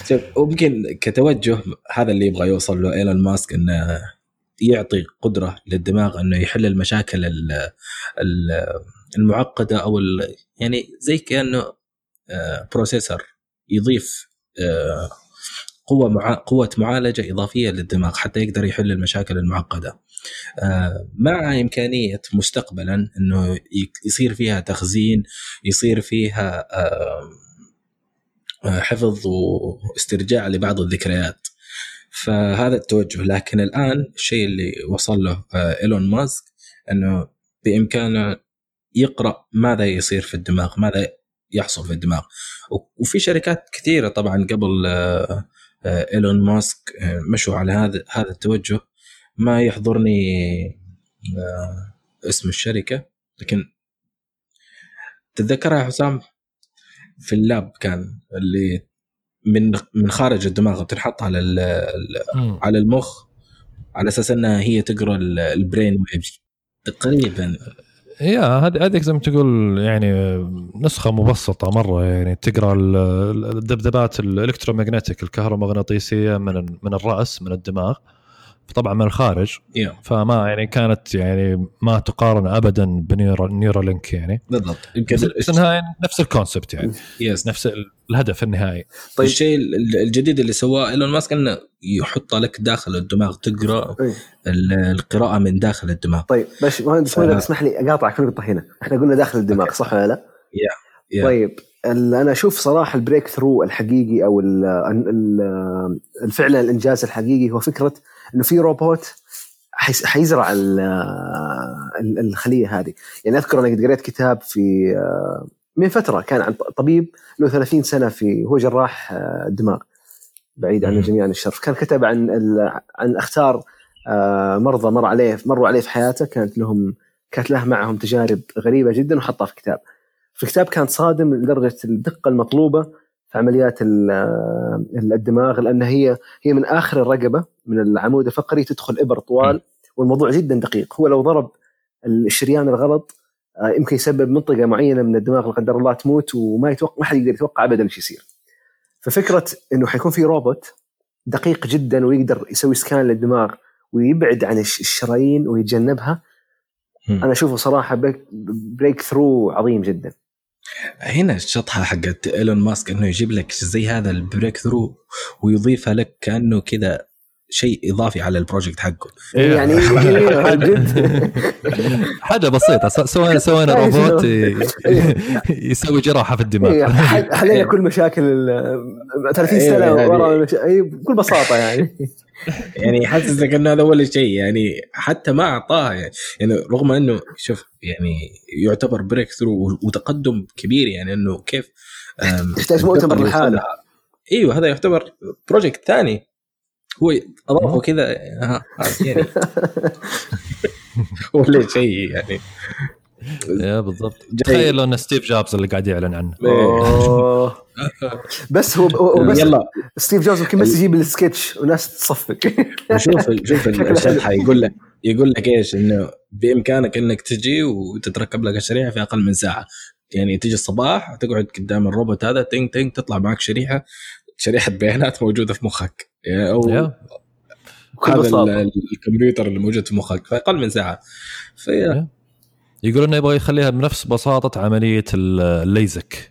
شوف ممكن كتوجه هذا اللي يبغى يوصل له إيلون ماسك إنه يعطي قدرة للدماغ إنه يحل المشاكل ال- ال- المعقدة أو يعني زي كأنه processor يضيف آه، قوة مع... قوة معالجة إضافية للدماغ حتى يقدر يحل المشاكل المعقدة. آه، مع إمكانية مستقبلا إنه يصير فيها تخزين يصير فيها آه، حفظ واسترجاع لبعض الذكريات. فهذا التوجه. لكن الآن الشيء اللي وصل له إيلون ماسك إنه بإمكانه يقرأ ماذا يصير في الدماغ ماذا يحصل في الدماغ. وفي شركات كثيرة طبعا قبل آه، آه، إيلون ماسك آه، مشوا على هذا هذا التوجه. ما يحضرني اسم الشركة لكن تتذكرها حسام؟ في ال lab كان اللي من من خارج الدماغ بتنحط على على المخ على أساس إنها هي تقرأ ال brain waves تقريبا. يا هذه هذيك زي ما تقول يعني نسخة مبسطة مرة يعني تقرأ الذبذبات ال electromagnetic الكهرومغناطيسية من من الرأس من الدماغ. طبعا من الخارج yeah. فما يعني كانت يعني ما تقارن ابدا ب Neuralink يعني بالضبط يمكن بس إنها نفس ال concept يعني yes نفس الهدف النهائي طيب الشيء الجديد اللي سواه إيلون ماسك إنه يحط لك داخل الدماغ تقرأ طيب. القراءة من داخل الدماغ طيب بس مهندس ف... اسمح لي أقاطعك في نقطة هنا إحنا قلنا داخل الدماغ صح ولا لا؟ yeah. yeah. طيب أنا أشوف صراحة ال breakthrough الحقيقي أو فعلا الإنجاز الحقيقي هو فكرة إنه في روبوت حيزرع الخلية هذه. يعني أذكر أنا قد قريت كتاب في من فترة كان عن طبيب له 30 سنة في هو جراح دماغ بعيد عن الجميع عن الشر. كان كتب عن عن أختار مرضى مر عليه مروا عليه في حياته. كانت لهم كانت له معهم تجارب غريبة جدا وحطها في كتاب. في الكتاب كان صادم لدرجة الدقة المطلوبة في عمليات الدماغ لأن هي هي من آخر الرقبة من العمود الفقري تدخل إبر طوال والموضوع جدا دقيق هو لو ضرب الشريان الغلط آه، يمكن يسبب منطقة معينة من الدماغ لا قدر الله تموت وما يتوقع ما حد يقدر يتوقع ابدا إيش يصير. ففكرة إنه حيكون في روبوت دقيق جدا ويقدر يسوي سكان للدماغ ويبعد عن الشرايين ويتجنبها أنا أشوفه صراحة breakthrough عظيم جدا. هنا الشطحة حقت إيلون ماسك إنه يجيب لك زي هذا ال breakthrough ويضيفها لك كأنه كذا شيء إضافي على ال project حقه إيه، يعني جد حاجة بسيطة سوينا سوينا روبوت يسوي جراحة في الدماغ. إيه، حلينا كل مشاكل 30 إيه، سنة يعني ورا بكل بساطة يعني. يعني حاسسك انه هذا أول شيء يعني حتى ما أعطاه يعني, يعني رغم إنه شوف يعني يعتبر breakthrough وتقدم كبير يعني إنه كيف يحتاج مؤتمر لحاله. إيوه هذا يعتبر project ثاني. هو أضافه كذا يعني. ولا شيء يعني. يا بالضبط. تخيل لو إن ستيف جوبز اللي قاعد يعلن عنه. بس هو, هو بس يلا. ستيف جوبز يمكن بس يجيب السكتش وناس تصفق. شوف شوف الشرحة. يقول لك يقول لك إيش؟ إنه بإمكانك إنك تجي وتتركب لك الشريحة في أقل من ساعة. يعني تجي الصباح تقعد قدام الروبوت هذا تنج تنج تطلع معك شريحة. شريحة بيانات موجودة في مخك. يعني أو هذا الكمبيوتر اللي موجود في مخك في أقل من ساعة. في يقول إنه يبغى يخليها بنفس بساطة عملية الليزك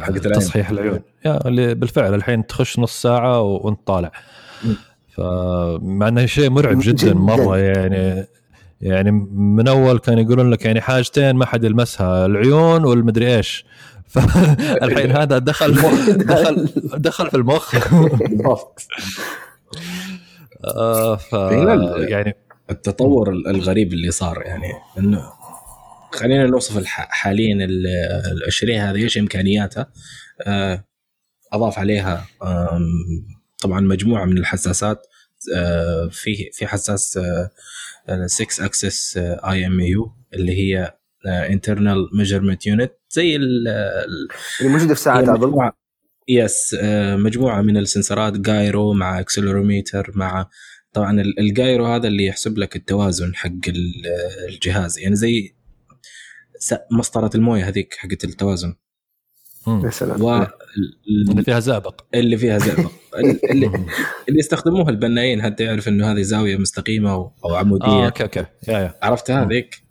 حقت تصحيح العيون. يا اللي بالفعل الحين تخش نص ساعة وانت طالع. فمع إنه شيء مرعب جدا, جدا مرة يعني. يعني من أول كان يقولون لك يعني حاجتين ما حد يلمسها العيون والمدري إيش. فالحين هذا دخل دخل دخل في المخ. آه ف يعني التطور الغريب اللي صار يعني إنه خلينا نوصف حاليا الشريحه هذه إيش إمكانياتها. آه، أضاف عليها طبعا مجموعة من الحساسات آه، في في حساس 6 axis IMU اللي هي inertial measurement unit زي اللي موجودة في ساعات ابل yes مجموعه من ال sensor ات gyro مع accelerometer مع طبعا ال gyro هذا اللي يحسب لك التوازن حق الجهاز. يعني زي مسطرة الموية هذيك حقت التوازن. يا سلام. و... اللي فيها زئبق اللي فيها زئبق اللي, اللي يستخدموها البنايين حتى يعرف إنه هذه زاوية مستقيمة أو عمودية. آه okay okay. yeah yeah. عرفت؟ هذيك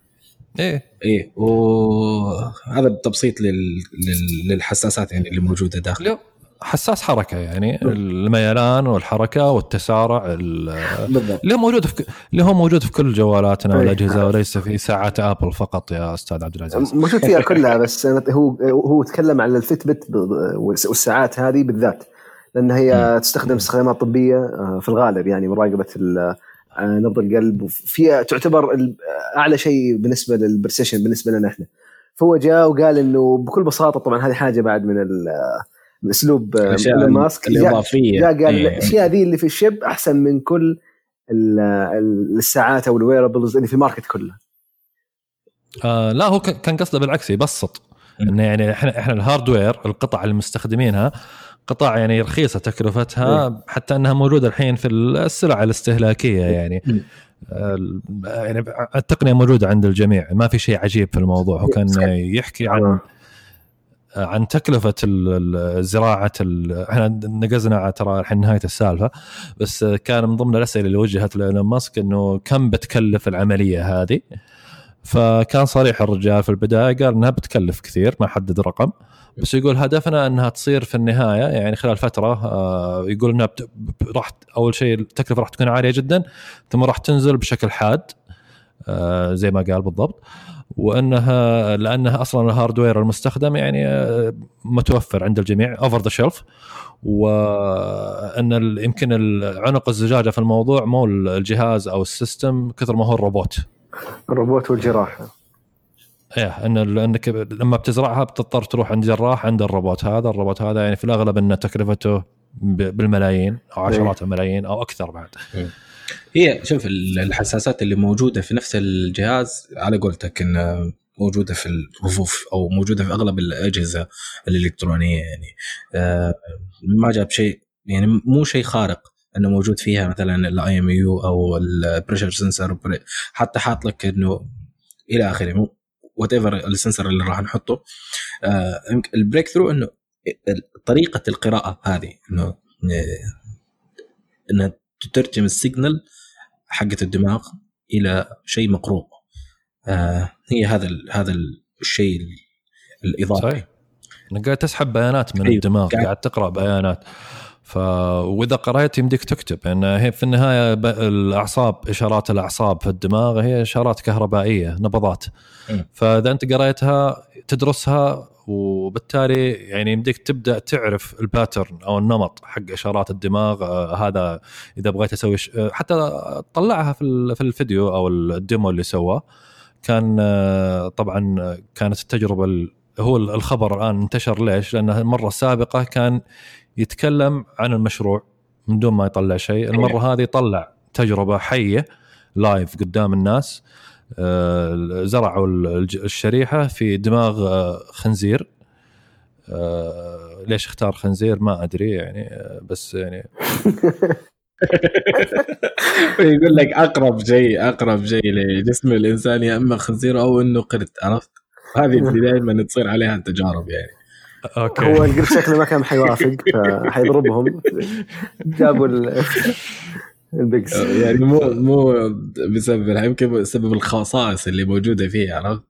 إيه. إيه وهذا تبسيط لل... لل... للحساسات يعني اللي موجودة داخل. حساس حركة يعني الميلان والحركة والتسارع اللي هو موجود في اللي هو موجود في كل جوالاتنا أي. والأجهزة وليس في ساعات آبل فقط يا أستاذ عبد العزيز. موجود فيها كلها بس هو هو تكلم عن ال Fitbit ب- والساعات هذه بالذات لأن هي تستخدم استخدامات طبية آه، في الغالب يعني مراقبة ال- نبض القلب. وفيها تعتبر أعلى شيء بالنسبة لل precision بالنسبة لنا إحنا. فهو جاء وقال إنه بكل بساطة طبعا هذه حاجة بعد من ال- من أسلوب آه، ماسك. الإضافية. جاء قال إيه. الاشياء ذي اللي في ال chip أحسن من كل ال- ال- الساعات أو ال wearables اللي في ال market كله. آه لا هو كان قصده بالعكس يبسط. إنه يعني إحنا إحنا ال hardware القطع اللي مستخدمين قطع يعني رخيصة تكلفتها حتى أنها موجودة الحين في السلع الاستهلاكية يعني. مم. آه، يعني التقنية موجودة عند الجميع ما في شيء عجيب في الموضوع. هو كان. يحكي عن عن تكلفة زراعة ال- إحنا نقزنا ترى الحين نهاية السالفة بس كان من ضمن الأسئلة اللي وجهت لإيلون ماسك إنه كم بتكلف العملية هذه؟ فكان صريح الرجال في البداية قال إنها بتكلف كثير ما حدد رقم. بس يقول هدفنا أنها تصير في النهاية يعني خلال فترة آه، يقول إنها راح أول شيء التكلفة راح تكون عالية جدا ثم راح تنزل بشكل حاد آه، زي ما قال بالضبط وأنها لأنها أصلا الهاردوير المستخدم يعني آه، متوفر عند الجميع off the shelf وأن يمكن عنق الزجاجة في الموضوع مو الجهاز أو ال system كثر ما هو الروبوت. الروبوت والجراحة. إيه إن ال- إنك لما بتزرعها بتضطر تروح عند جراح عند الروبوت هذا. الروبوت هذا يعني في الأغلب إن تكلفته بالملايين أو عشرات الملايين أو أكثر بعد. هي شوف ال- الحساسات اللي موجودة في نفس الجهاز على قولتك إنها موجودة في الرفوف أو موجودة في أغلب الأجهزة الإلكترونية يعني. آه، ما جاب شيء يعني مو شيء خارق إنه موجود فيها مثلا ال IMU أو ال pressure sensor حتى حاط لك إنه إلى آخره. whatever ال sensor اللي راح نحطه. آه، ال breakthrough إنه طريقة القراءة هذه إنه آه، إنها تترجم ال signal حقت الدماغ إلى شيء مقروء. آه هي هذا ال هذا ال- الشيء ال- الإضافي. صحيح. انك قاعد تسحب بيانات من أيوة. الدماغ قاعد تقرأ بيانات. ف وإذا قرأت يمديك تكتب لأن هي في النهاية. الأعصاب إشارات الأعصاب في الدماغ هي إشارات كهربائية نبضات. فإذا أنت قريتها تدرسها وبالتالي يعني يمديك تبدأ تعرف الباترن أو النمط حق إشارات الدماغ آه هذا إذا بغيت أسوي ش... آه، حتى طلعها في ال- في الفيديو أو ال demo اللي سواه كان آه، طبعا كانت التجربة ال- هو الخبر الآن انتشر ليش؟ لأنه المرة السابقة كان يتكلم عن المشروع من دون ما يطلع شيء، المرة هذه طلع تجربة حية live قدام الناس. آه، زرعوا الشريحة في دماغ آه، خنزير. آه، ليش اختار خنزير؟ ما أدري يعني بس يعني. يقول لك أقرب شيء أقرب شيء لجسم الإنسان يا إما خنزير أو إنه قرد عرفت؟ هذه اللي دائما تصير عليها التجارب يعني. أوكي. هو القرد شكله ما كان حيوافق فحيضربهم. جابوا ال- ال pigs. يعني مو مو بسبب يمكن بسبب الخصائص اللي موجودة فيه عرفت؟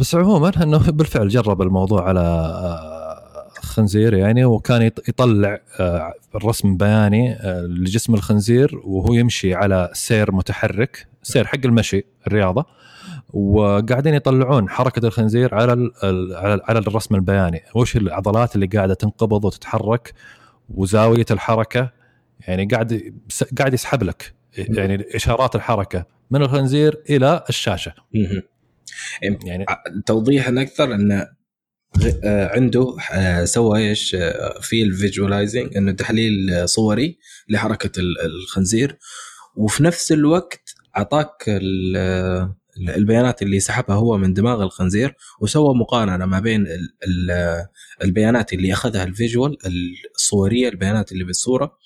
بس عموما إنه بالفعل جرب الموضوع على آه، خنزير يعني وكان يط- يطلع آه، الرسم بياني آه، لجسم الخنزير وهو يمشي على سير متحرك سير حق المشي الرياضة. وقاعدين يطلعون حركة الخنزير على على على الرسم البياني. وش العضلات اللي قاعدة تنقبض وتتحرك وزاوية الحركة؟ يعني قاعد قاعد يسحب لك يعني إشارات الحركة من الخنزير إلى الشاشة. يعني توضيحا أكثر انه غ- آه، عنده آه، سوى إيش آه، في الفيجواليزنج إنه تحليل آه، صوري لحركة ال- الخنزير. وفي نفس الوقت أعطاك آه، البيانات اللي سحبها هو من دماغ الخنزير وسوى مقارنة ما بين ال- ال- البيانات اللي أخذها ال visual الصورية البيانات اللي بالصورة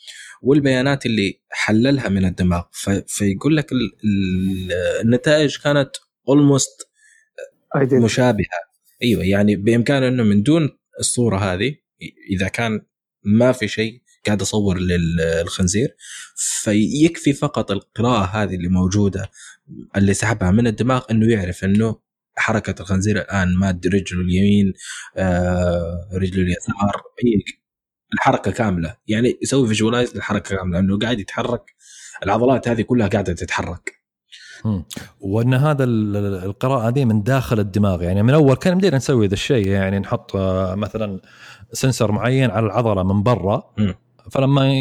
والبيانات اللي حللها من الدماغ. فيقول لك ال- ال- النتائج كانت almost مشابهة. أيوه يعني بإمكانه إنه من دون الصورة هذه إذا كان ما في شيء قاعد أصور للخنزير فيكفي فقط القراءة هذه اللي موجودة اللي سحبها من الدماغ إنه يعرف إنه حركة الخنزير الآن ماد رجله اليمين آه رجله اليسار الحركة كاملة يعني يسوي visualize للحركه كاملة إنه قاعد يتحرك العضلات هذه كلها قاعدة تتحرك مم. وإن هذا ال- ال- القراءة دي من داخل الدماغ يعني من أول كان يمدينا نسوي ذا الشيء يعني نحط آه، مثلا sensor معين على العضلة من برا. فلما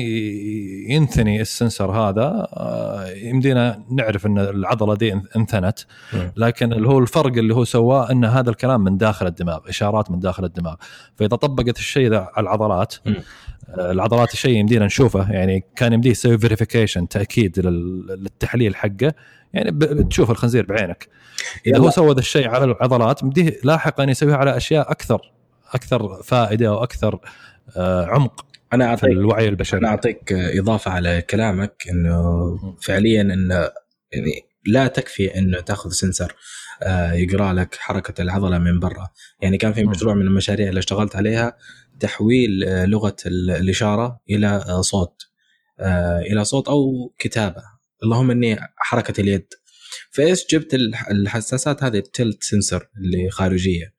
ينثني ال sensor هذا آه، يمدينا نعرف إن العضلة دي انث- انثنت مم. لكن اللي هو الفرق اللي هو سواه إن هذا الكلام من داخل الدماغ إشارات من داخل الدماغ فإذا طبقت الشيء ذا على العضلات مم. آه، العضلات الشيء يمدينا نشوفه يعني كان يمديه يسوي verification تأكيد لل- للتحليل حقه يعني بتشوف الخنزير بعينك إذا. هو سوى ذا الشيء على العضلات يمديه لاحقا يسويها على أشياء أكثر أكثر فائدة وأكثر آه، عمق أنا اعطيك الوعي أنا البشري أعطيك إضافة على كلامك إنه فعليا إنه يعني لا تكفي إنه تأخذ سنسر آه، يقرأ لك حركة العضلة من برا. يعني كان في. مشروع من المشاريع اللي اشتغلت عليها تحويل آه، لغة ال- الإشارة إلى آه، صوت إلى صوت أو كتابة. اللهم إني حركة اليد. فإيش جبت الح- الحساسات هذه؟ التلت سنسر اللي خارجية.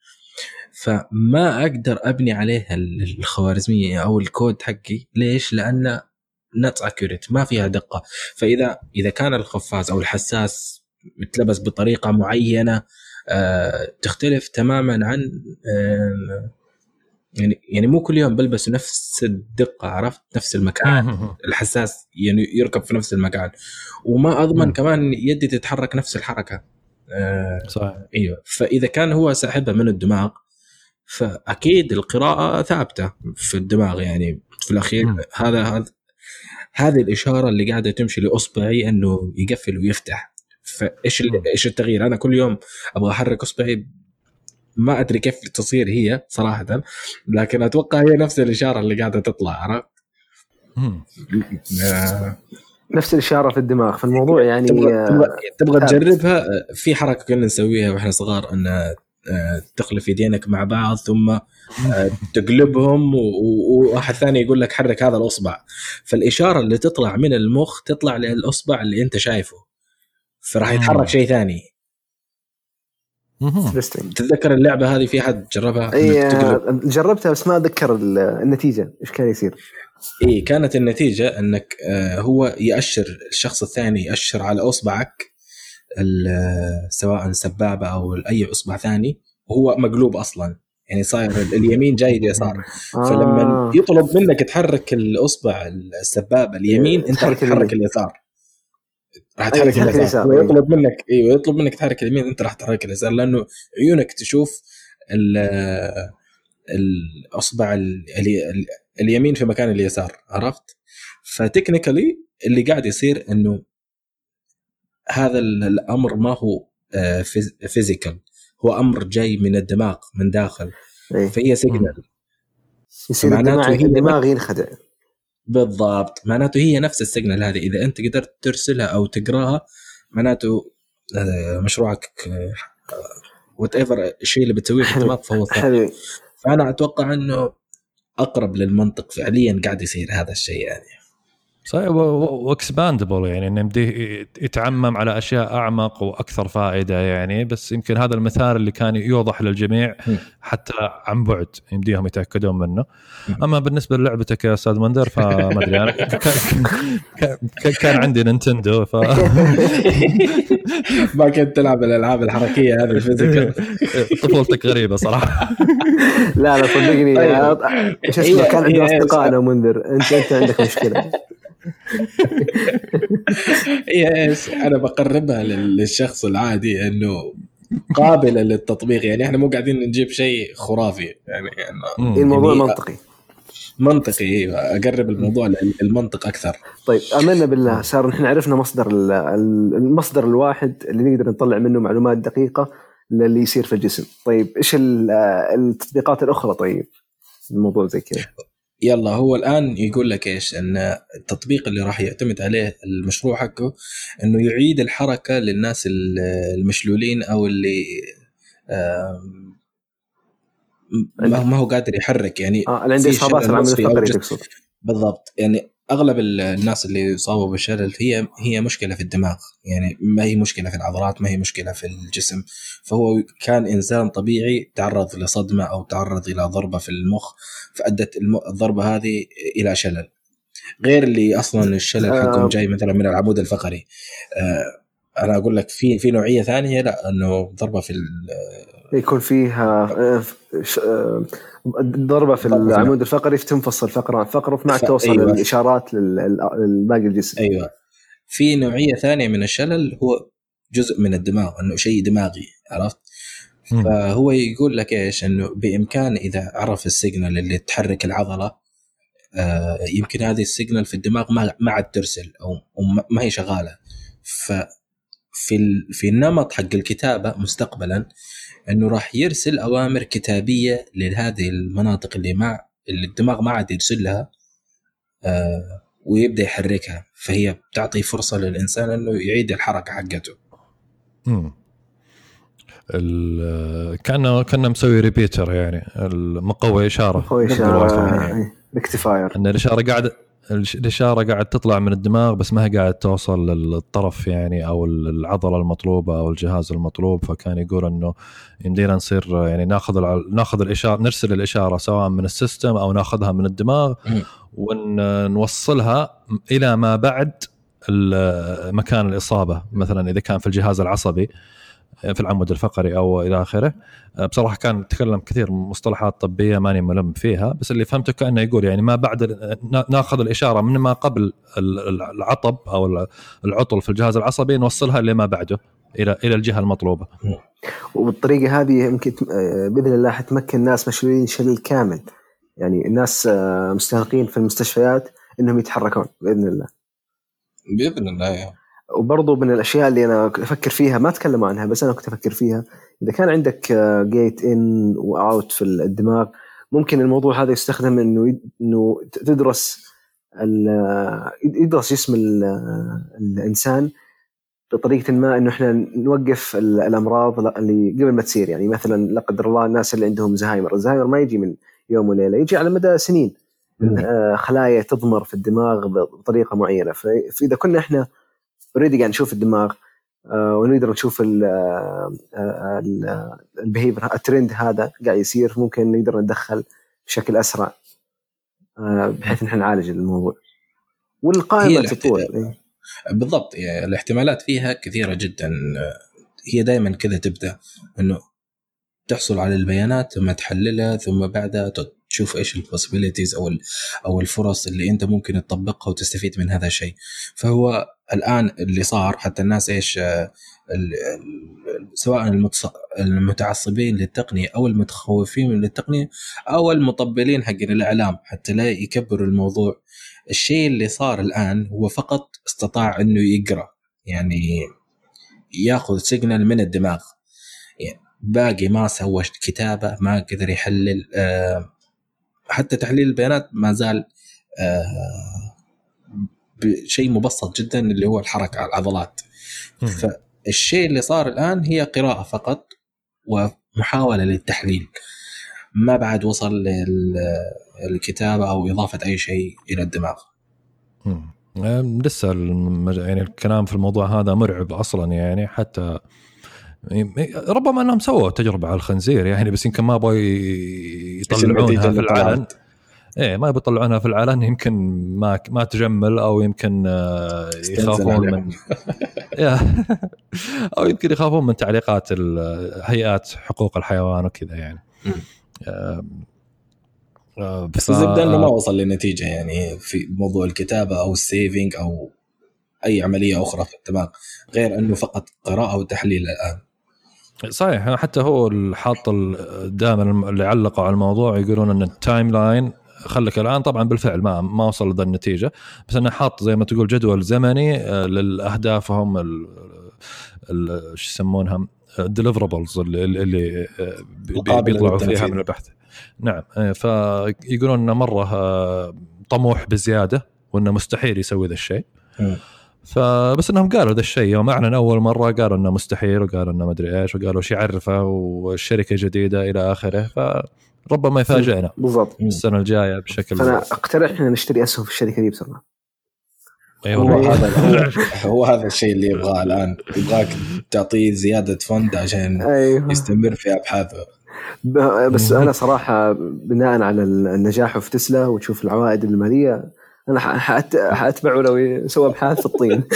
فما أقدر أبني عليها ال- الخوارزمية أو الكود حقي. ليش؟ لأن نت اكيوريت ما فيها دقة. فإذا إذا كان الخفاز أو الحساس متلبس بطريقة معينة آه، تختلف تماما عن آه، يعني يعني مو كل يوم بلبس نفس الدقة عرفت؟ نفس المكان. الحساس يعني يركب في نفس المكان. وما أضمن. كمان يدي تتحرك نفس الحركة. آه، صحيح. إيوه. فإذا كان هو ساحبها من الدماغ فأكيد القراءة ثابتة في الدماغ يعني في الأخير مم. هذا هذا هذه الإشارة اللي قاعدة تمشي لإصبعي إنه يقفل ويفتح فإيش. إيش التغيير؟ أنا كل يوم أبغى أحرك إصبعي ما أدري كيف تصير هي صراحة لكن أتوقع هي نفس الإشارة اللي قاعدة تطلع عرفت؟ نفس الإشارة في الدماغ فالموضوع يعني تبغى آه، تبغى, تبغى. تجربها آه، في حركة كنا نسويها وإحنا صغار إن تخلف يدينك مع بعض ثم آه، تقلبهم وواحد ثاني يقول لك حرك هذا الأصبع. فالإشارة اللي تطلع من المخ تطلع للأصبع اللي أنت شايفه. فراح. يتحرك شيء ثاني. تتذكر اللعبة هذه في حد جربها؟ اي آه، جربتها بس ما أتذكر ال- النتيجة. إيش كان يصير؟ اي كانت النتيجة أنك آه، هو يأشر الشخص الثاني يأشر على أصبعك. آه، سواء سبابة أو أي اصبع ثاني وهو مقلوب أصلا يعني صاير ال- اليمين جاي اليسار فلما آه. يطلب منك تحرك الأصبع السبابة اليمين أنت راح تحرك. اليسار راح أي، تحرك اليسار اليسار، هو أي. يطلب منك أيوه يطلب منك تحرك اليمين أنت راح تحرك اليسار لأنه عيونك تشوف ال- الأصبع ال- ال- اليمين في مكان اليسار عرفت؟ ف technically اللي قاعد يصير إنه هذا ال- الأمر ما هو physical هو أمر جاي من الدماغ من داخل. إيه. فهي signal يصير معناته الدماغ هي- الدماغ ينخدع. بالضبط. معناته هي نفس ال signal هذه. إذا أنت قدرت ترسلها أو تقراها معناته آه، مشروعك whatever الشيء اللي بتسويه في حلو. الدماغ فهو صح. حلو. فأنا أتوقع إنه أقرب للمنطق فعليا قاعد يصير هذا الشيء يعني. صحيح و expandable يعني انه يمديه يتعمم على أشياء أعمق وأكثر فائدة يعني بس يمكن هذا المثال اللي كان يوضح للجميع. حتى عن بعد يمديهم يتأكدون منه. أما بالنسبة للعبتك يا أستاذ منذر فما أدري أنا كان, عندي نينتندو ف ما كنت تلعب الألعاب الحركية هذه الفيزيكال طفولتك غريبة صراحة لا لا صدقني طيب. إيش اسمه كان هي عندنا إيش؟ اصدقائنا منذر انت أنت عندك مشكلة هي إيش أنا بقربها لل- للشخص العادي إنه قابلة للتطبيق. يعني إحنا مو قاعدين نجيب شيء خرافي. يعني إنه الموضوع يعني- منطقي. منطقي أيوه أقرب الموضوع للمنطق أكثر. طيب آمنا بالله. صار نحن عرفنا مصدر ال- ال- المصدر الواحد اللي نقدر نطلع منه معلومات دقيقة للي يصير في الجسم. طيب إيش ال- التطبيقات الأخرى طيب؟ الموضوع زي كذا. يلا هو الآن يقول لك إيش؟ إن التطبيق اللي راح يعتمد عليه المشروع حقه إنه يعيد الحركة للناس ال- المشلولين أو اللي ما هو قادر يحرك يعني آه اللي عنده إصابات الفقري تقصد. بالضبط يعني أغلب ال- الناس اللي يصابوا بالشلل هي هي مشكلة في الدماغ. يعني ما هي مشكلة في العضلات ما هي مشكلة في الجسم. فهو كان إنسان طبيعي تعرض لصدمة أو تعرض إلى ضربة في المخ فأدت الضربة هذه إلى شلل. غير اللي أصلا الشلل آه. حقهم جاي مثلا من العمود الفقري. آه أنا أقول لك في في نوعية ثانية لا إنه ضربة في يكون فيها آه، آه، ضربة في في العمود الفقري تنفصل فقرة عن فقرة ف- توصل أيوة. الاشارات للباقي الجسم. أيوه. في نوعية ثانية من الشلل هو جزء من الدماغ إنه شيء دماغي عرفت. فهو يقول لك إيش؟ إنه بامكان إذا عرف ال signal اللي تحرك العضلة آه يمكن هذه ال signal في الدماغ ما ما عاد ترسل أو ما- هي شغالة. ففي ال- في النمط حق الكتابة مستقبلا إنه راح يرسل أوامر كتابية لهذه المناطق اللي ما اللي الدماغ ما عاد يرسل لها آه ويبدأ يحركها فهي بتعطي فرصة للإنسان إنه يعيد الحركة حقته مم. ال- كانه كأنه مسوي repeater يعني المقوي إشارة بالواي إشارة واي فاي. إيه، rectifier إن الإشارة قاعدة الإشارة قاعد تطلع من الدماغ بس ما هي قاعد توصل للطرف يعني أو العضلة المطلوبة أو الجهاز المطلوب فكان يقول إنه يمدينا نصير يعني ناخذ الع- ناخذ الاشاره نرسل الإشارة سواء من السيستم أو ناخذها من الدماغ. ونوصلها إلى ما بعد مكان الإصابة مثلا إذا كان في الجهاز العصبي في العمود الفقري أو إلى آخره. بصراحة كان تكلم كثير مصطلحات طبية ماني ملم فيها بس اللي فهمته كأنه يقول يعني ما بعد نا- ناخذ الإشارة من ما قبل ال- العطب أو العطل في الجهاز العصبي نوصلها لما بعده إلى إلى الجهة المطلوبة. وبالطريقة هذه يمكن آه، بإذن الله حتمكن الناس مشلولين شلل كامل. يعني الناس آه، مستهلكين في المستشفيات إنهم يتحركون بإذن الله. بإذن الله يعني. وبرضو من الأشياء اللي أنا أفكر فيها ما تكلموا عنها بس أنا كنت أفكر فيها. إذا كان عندك جيت ان واوت في الدماغ ممكن الموضوع هذا يستخدم إنه إنه تدرس يدرس جسم ال- الإنسان بطريقة ما إنه إحنا نوقف ال- الأمراض اللي قبل ما تصير. يعني مثلا لا قدر الله الناس اللي عندهم زهايمر، الزهايمر ما يجي من يوم وليلة يجي على مدى سنين. من آه، خلايا تضمر في الدماغ بطريقة معينة. فإذا كنا إحنا اوريدي قاعد نشوف الدماغ آه، ونقدر نشوف ال behavior ال trend هذا قاعد يصير. ممكن نقدر نتدخل بشكل أسرع آه، بحيث ان إحنا نعالج الموضوع. والقائمة تطول إيه. بالضبط يعني الاحتمالات فيها كثيرة جدا. هي دائما كذا تبدأ إنه تحصل على البيانات ثم تحللها ثم بعدها تشوف إيش ال possibilities أو أو الفرص اللي أنت ممكن تطبقها وتستفيد من هذا الشيء. فهو الآن اللي صار حتى الناس إيش آه، سواء المتعصبين للتقنية أو المتخوفين من التقنية أو المطبلين حقين الإعلام حتى لا يكبروا الموضوع. الشيء اللي صار الآن هو فقط استطاع إنه يقرأ يعني ياخذ سيجنال من الدماغ. يعني باقي ما سوى كتابة ما قدر يحلل آه، حتى تحليل البيانات ما زال آه، بشيء مبسط جدا اللي هو الحركة على العضلات. فالشيء اللي صار الآن هي قراءة فقط ومحاولة للتحليل. ما بعد وصل للكتابه أو إضافة أي شيء إلى الدماغ. لسه. يعني الكلام في الموضوع هذا مرعب أصلا يعني حتى ربما أنهم سووا تجربة على الخنزير يعني بس يمكن ما يبغوا ي- يطلعونها في العلن إيه ما يبغوا يطلعونها في العلن يمكن ما ما تجمل أو يمكن آه، يخافون. من. أو يمكن يخافون من تعليقات هيئات حقوق الحيوان وكذا يعني. آم، آه، بس الزبدة إنه ما وصل لنتيجة يعني في موضوع الكتابة أو ال saving أو أي عملية أخرى في الدماغ غير إنه فقط قراءة وتحليل الآن صحيح حتى هو حاط دائما اللي علقوا على الموضوع يقولون إن ال timeline خلك الآن طبعا بالفعل ما ما وصل لذا النتيجة بس انه حاط زي ما تقول جدول زمني آه، لاهدافهم شو يسمونها ال deliverables اللي, اللي آه، بيطلعوا فيها. من البحث نعم آه، فيقولون انه مرة آه، طموح بزيادة وإنه مستحيل يسوي ذا الشيء. فبس انهم قالوا ذا الشيء. يوم أعلن أول مرة قالوا إنه مستحيل وقالوا إنه ما أدري إيش وقالوا وش يعرفه والشركة جديدة إلى آخره. ف ربما يفاجئنا بالضبط. السنة الجاية بشكل فأنا أقترح إحنا نشتري أسهم في الشركة دي بصراحه اي هو والله هذا هو, هذا الشيء اللي يبغاه الآن. يبغاك تعطيه زيادة فند عشان أيوه. يستمر في أبحاثه. بس أنا صراحة بناء على النجاح في تسلا وتشوف العوائد المالية أنا ح- حأت- حأتبعه لو يسوي أبحاث في الطين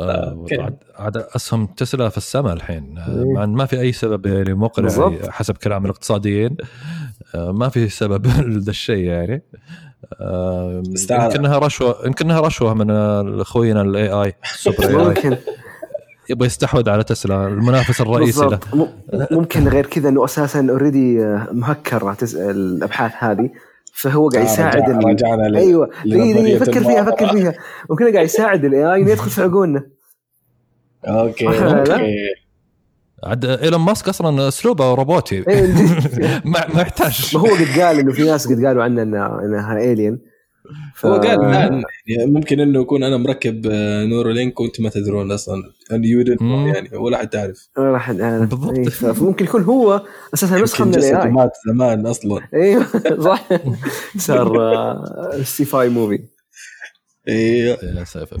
آه،. عاد أسهم تسلا في السماء الحين آه، إيه. ما في أي سبب يعني مقنع بالضبط. حسب كلام الاقتصاديين آه، ما في سبب لذا الشيء يعني استعار. يمكنها رشوه يمكنها رشوة من أخوينا الاي اي ممكن يبغى يستحوذ على تسلا المنافس الرئيسي له. ممكن غير كذا إنه أساسا اوريدي مهكر تس- الأبحاث هذه. فهو قاعد آه، يساعد رجع- ال- رجعنا ل- أيوه. دقيقة فكر فيها. فكر فيها. ممكن قاعد يساعد ال AI إنه يدخل في عقولنا. Okay؟ Okay. عاد إيلون ماسك أصلا أسلوبه روبوتي. ما يحتاج ما هو قد قال إنه في ناس قد قالوا عنه انها الين ف... هو قال لا يعني ممكن إنه يكون أنا مركب آه، Neuralink وأنتم ما تدرون أصلا. يعني ولا حد تعرف راح أنا- بالضبط. إيه، ف- فممكن يكون هو أساسا نسخة من ال AI مات زمان أصلا. أيوه صح. صار آه، sci-fi movie أيوه يا ساتر.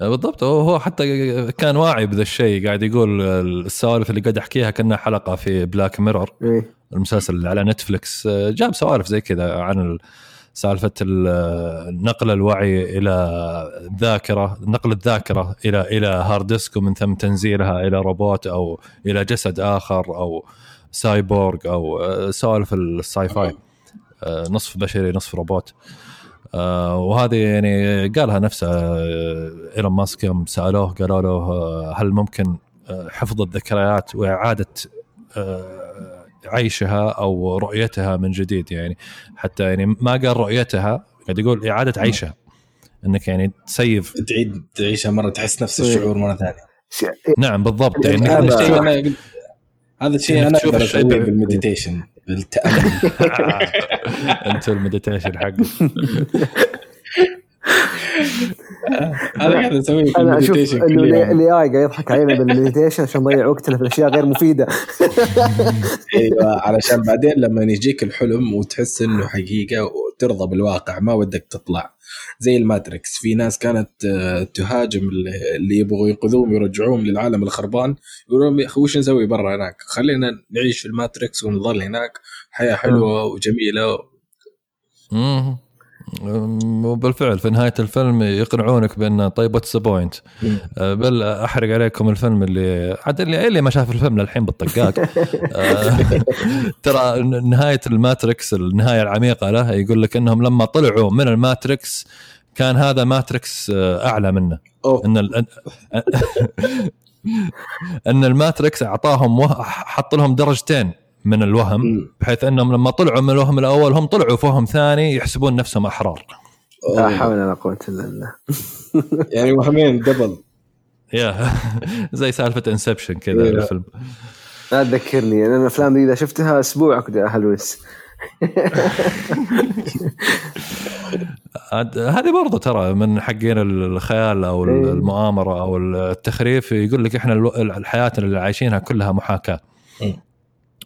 بالضبط. هو حتى كان واعي بذا الشيء قاعد يقول السوالف اللي قاعد احكيها كأنها حلقة في Black Mirror إيه. المسلسل اللي على Netflix جاب سوالف زي كذا عن سالفة ال- نقل الوعي إلى الذاكرة نقل الذاكرة إلى إلى hard disk ومن ثم تنزيلها إلى روبوت أو إلى جسد آخر أو سايبورغ أو سوالف ال sci-fi آه، نصف بشري نصف روبوت آه، وهذه يعني قالها نفسه آه، إيلون ماسك يوم سألوه قالوا له آه، هل ممكن آه، حفظ الذكريات وإعادة آه، عيشها أو رؤيتها من جديد يعني حتى يعني ما قال رؤيتها قاعد يقول إعادة عيشها. إنك يعني ت save. تعيد تعيشها مرة تحس نفس. الشعور مرة ثانية. نعم بالضبط. يعني هذا الشيء أنا هذا الشيء أنا أقدر أسويه بال meditation. بالتأمل. انت ال meditation حقك. هذا قاعد اسويه في أنا أشوف ال meditation إنه ال AI قاعد يضحك علينا بال meditation عشان نضيع وقتنا في اشياء غير مفيدة. أيوه علشان بعدين لما يجيك الحلم وتحس إنه حقيقة وترضى بالواقع ما ودك تطلع. زي ال Matrix في ناس كانت آه، تهاجم اللي- يبغوا ينقذوهم يرجعوهم للعالم الخربان يقولون يا أخي وش نسوي برا هناك؟ خلينا نعيش في ال Matrix ونظل هناك حياة حلوة وجميلة. وبالفعل في نهاية الفيلم يقنعونك بأن طيب what's the point بل أحرق عليكم الفيلم اللي عاد اللي اللي ما شاف الفيلم للحين بالطقاق آه، ترى نهاية ال Matrix النهاية العميقة له يقول لك إنهم لما طلعوا من ال Matrix كان هذا matrix آه، أعلى منه أوه. إن ال... ان ال Matrix أعطاهم. حط لهم درجتين من الوهم. بحيث أنهم لما طلعوا من الوهم الأول هم طلعوا في وهم ثاني يحسبون نفسهم أحرار لا. حول ولا قوة إلا بالله يعني وهمين double يا زي سالفة Inception كذا. الفيلم لا تذكرني أنا الأفلام دي إذا شفتها أسبوع كنت اهلوس هذه برضو ترى من حقين الخيال أو إيه. المؤامرة أو التخريف يقول لك إحنا الحياة اللي عايشينها كلها محاكاة.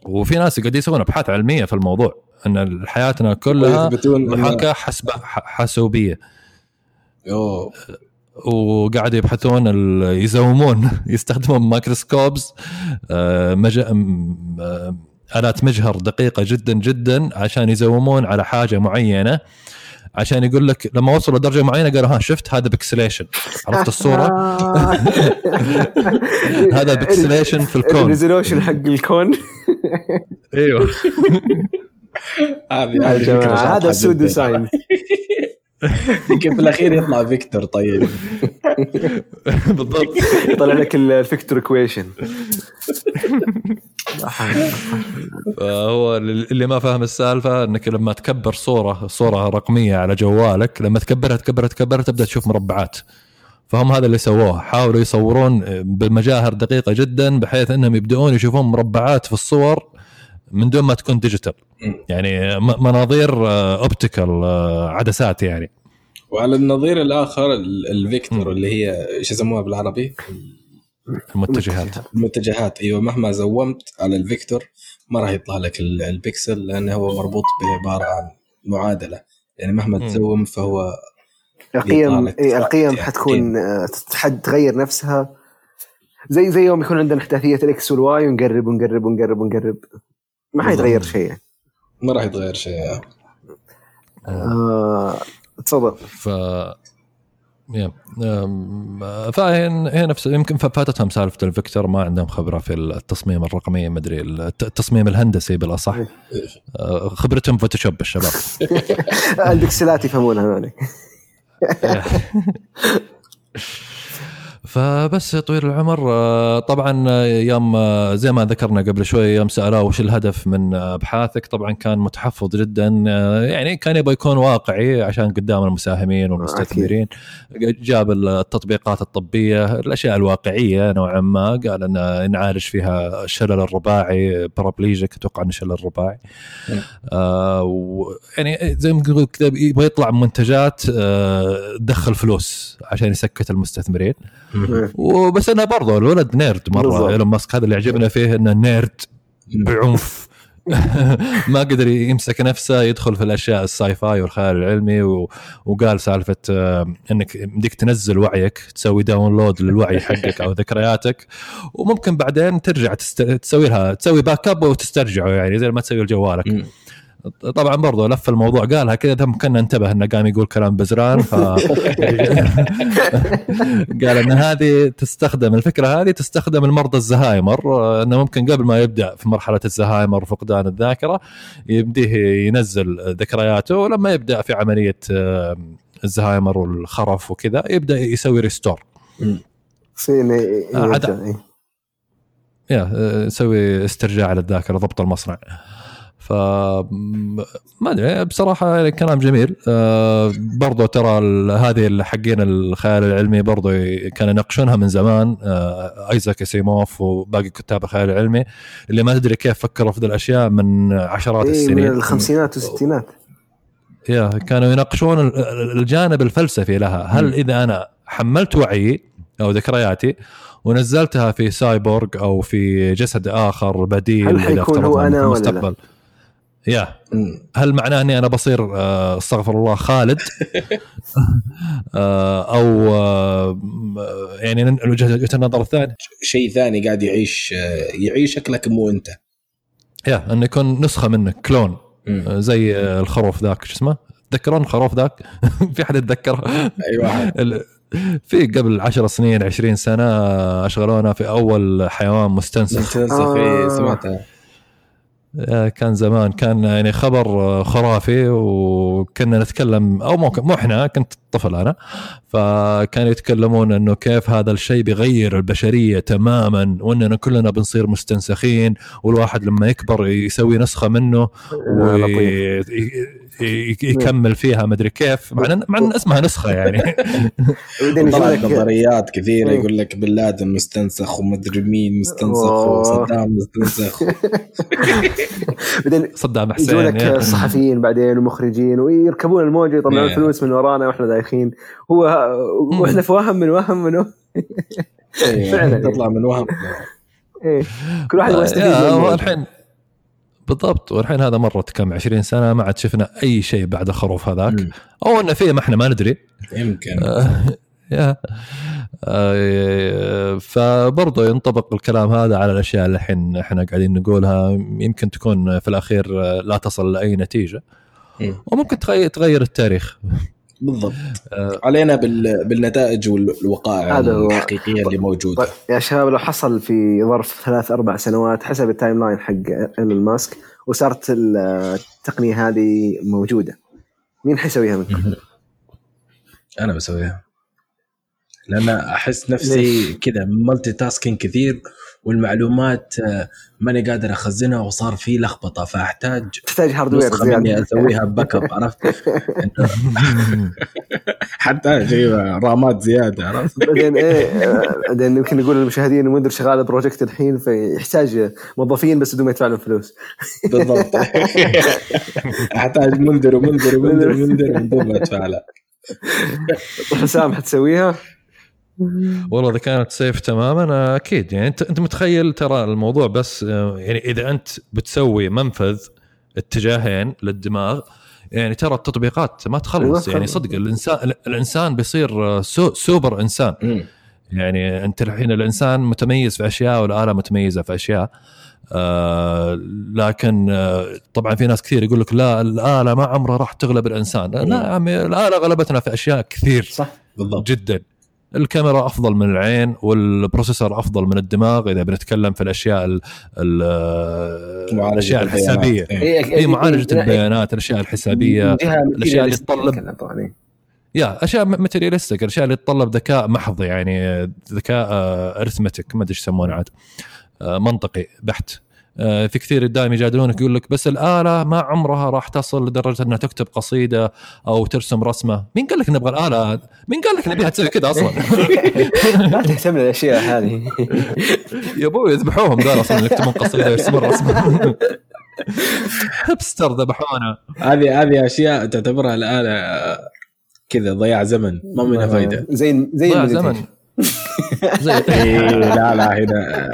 وفي ناس قاعدين يسوون أبحاث علمية في الموضوع إن حياتنا كلها إن- محاكاة حسب حاسوبيه وقاعد يبحثون ي zoom ون يستخدمون microscopes آه، مج... آه، آلات مجهر دقيقة جدا جدا عشان ي zoom ون على حاجة معينة. عشان يقول لك لما وصلوا لدرجة معينة قالوا ها شفت؟ هذا pixelation عرفت الصورة؟ هذا pixelation في الكون. ال resolution حق الكون. إيوه. هذا pseudo جداً. يمكن في الأخير يطلع vector طيب. بالضبط. طلع لك ال vector equation هو اللي ما فاهم السالفة إنك لما تكبر صورة صورة رقمية على جوالك لما تكبرها تكبرها تكبرها تبدأ تشوف مربعات. فهم هذا اللي سووه. حاولوا يصورون بمجاهر دقيقة جدا بحيث إنهم يبدؤون يشوفون مربعات في الصور من دون ما تكون digital. يعني م- مناظير optical عدسات يعني. وعلى النظير الآخر ال- ال vector اللي هي إيش يسموها بالعربي؟ المتجهات. المتجهات. أيوه مهما zoom ت على ال vector ما راح يطلع لك ال- البكسل لأنه هو مربوط بعبارة عن معادلة. يعني مهما. ت zoom فهو القيم إيه القيم يعني حتكون آه، تحد تغير نفسها. زي زي يوم يكون عندنا احداثية ال X وال Y ونقرب ونقرب ونقرب ونقرب. ما حيتغير. شيء. يعني. ما راح يتغير شيء آه، تفضل. ف يا. فهي نفس يمكن فاتتهم سالفة ال vector ما عندهم خبرة في التصميم الرقمي ما أدري الت- التصميم الهندسي بالأصح. أه، خبرتهم Photoshop الشباب. البكسلات يفهمونها هذول. فبس يا طويل العمر آه، طبعا آه، يوم آه، زي ما ذكرنا قبل شوي يوم سألوه وش الهدف من آه، أبحاثك طبعا كان متحفظ جدا آه، يعني كان يبغى يكون واقعي عشان قدام المساهمين والمستثمرين. جاب التطبيقات الطبية الأشياء الواقعية نوعا ما قال إن نعالج فيها الشلل الرباعي paraplegic أتوقع إنه شلل رباعي. مم. آه يعني زي ما نقول كذا يبغى يطلع منتجات آه تدخل فلوس عشان يسكت المستثمرين. وبس أنا برضه الولد nerd مرة. إيلون ماسك هذا اللي يعجبنا فيه إنه nerd بعنف. ما قدر يمسك نفسه يدخل في الأشياء ال sci-fi والخيال العلمي و... وقال سالفة آه، إنك بدك تنزل وعيك تسوي download للوعي حقك أو ذكرياتك وممكن بعدين ترجع تست... تسوي لها تسوي back up وتسترجعه يعني زي ما تسوي لجوالك. طبعا برضه لف الموضوع قالها كذا ثم كنا انتبه إنه قام يقول كلام بزران ف قال إن هذه تستخدم الفكرة هذه تستخدم المرضى الزهايمر إنه ممكن قبل ما يبدأ في مرحلة الزهايمر وفقدان الذاكرة يبديه ينزل ذكرياته ولما يبدأ في عملية الزهايمر والخرف وكذا يبدأ يسوي ريستور آه، عدا. يا آه، يسوي استرجاع للذاكرة ضبط المصنع ف ما أدري بصراحة يعني كلام جميل. آه برضو ترى هذه حقين الخيال العلمي برضو كانوا يناقشونها من زمان. آه آيزاك أسيموف وباقي كتاب الخيال العلمي اللي ما تدري كيف فكروا في الأشياء من عشرات إيه من السنين الخمسينات والستينات. يا كانوا يناقشون ال- ال- الجانب الفلسفي لها. هل. إذا أنا حملت وعيي أو ذكرياتي ونزلتها في سايبورغ أو في جسد آخر بديل هل حيكون هو أنا ولا لا؟ يا. هل معناه إني أنا بصير آه، استغفر الله خالد؟ آه، أو آه، يعني وجهة النظر الثاني شيء ثاني قاعد يعيش يعيشك لكن مو أنت. يا انه يكون نسخة منك كلون زي الخروف ذاك شو اسمه؟ تذكرون الخروف ذاك؟ في أحد يتذكره؟ أي واحد. ال- في قبل 10 سنين 20 سنة أشغلونا في أول حيوان مستنسخ. تنسى في آه. سمعتها. آه، كان زمان. كان يعني خبر آه، خرافي وكنا نتكلم أو مو مو إحنا كنت طفل أنا. فكانوا يتكلمون إنه كيف هذا الشيء بيغير البشرية تماما وإننا كلنا بنصير مستنسخين والواحد لما يكبر يسوي نسخة منه آه، ويكمل فيها مدري كيف مع ان مع إن اسمها نسخة يعني طلعت يجونك نظريات كثيرة. يقول لك بن لادن مستنسخ ومدري مين مستنسخ. وصدام مستنسخ بعدين صدام حسين يجونك يا. الصحفيين بعدين ومخرجين ويركبون الموجة يطلعون إيه. فلوس من ورانا وإحنا دايخين هو وإحنا في وهم من وهم منه إيه، فعلاً. تطلع من وهم إيه. كل واحد يبغى يستفيد من. الحين بالضبط. والحين هذا مرت كم 20 سنة ما عاد شفنا أي شيء بعد الخروف هذاك. مم. أو إنه فيه ما إحنا ما ندري. يمكن. آه، يا. آه، فبرضه ينطبق الكلام هذا على الأشياء اللي الحين إحنا قاعدين نقولها. يمكن تكون في الأخير آه، لا تصل لأي نتيجة. مم. وممكن تغير التاريخ. بالضبط آه، علينا بال... بالنتائج والوقائع هذا هو. الحقيقية اللي موجودة طيب يا شباب لو حصل في ظرف ثلاث أربع سنوات حسب ال timeline حق إيلون ماسك وصارت التقنية هذه موجودة مين حيسويها منكم؟ أنا بسويها لأن أحس نفسي كذا multitasking كثير والمعلومات آه، ماني قادر أخزنها وصار في لخبطة فأحتاج تحتاج hardware زيادة أسويها back up عرفت؟ حتى أجيب RAMات زيادة عرفت؟ بعدين إيه آه، بعدين يمكن نقول للمشاهدين منذر شغال project الحين فيحتاج موظفين بس بدون ما يدفع لهم فلوس بالضبط أحتاج منذر ومنذر ومنذر ومنذر من دون ما ادفع له حسام حتسويها؟ والله إذا كانت safe تماما آه، أكيد. يعني انت أنت متخيل ترى الموضوع بس آه، يعني إذا أنت بتسوي منفذ اتجاهين للدماغ يعني ترى التطبيقات ما تخلص. أيوة، يعني. صدق الانسان الإنسان بيصير آه، سو سوبر إنسان. يعني أنت الحين الإنسان متميز في أشياء والآلة متميزة في أشياء آه لكن آه طبعا في ناس كثير يقول لك لا الآلة ما عمرها راح تغلب الإنسان. لا يا عمي الآلة غلبتنا في أشياء كثير. صح. بالضبط. جدا. الكاميرا افضل من العين وال processor افضل من الدماغ اذا بنتكلم في الاشياء ال ال معالجة الاشياء البيانات. الحسابيه إيه. هي معالجه البيانات الاشياء الحسابيه الأشياء اللي إيه. يا اشياء materialistic الاشياء اللي تتطلب ذكاء محض يعني ذكاء arithmetic ما ادري إيش يسمونه عاد آه، منطقي بحت آه، في كثير دائما يجادلونك يقول لك بس الآلة ما عمرها راح تصل لدرجة إنها تكتب قصيدة أو ترسم رسمة، مين قال لك نبغى الآلة؟ مين قال لك نبيها تسوي كذا أصلا؟ لا تهتم الاشياء هذه. يا أبوي يذبحوهم ذول أصلا يكتبون قصيدة ويرسمون رسمة. hipster ذبحونا. هذه هذه أشياء تعتبرها الآلة آه، كذا ضياع زمن. ما منها فايدة. زي زي. زمن. زي إيه لا لا هنا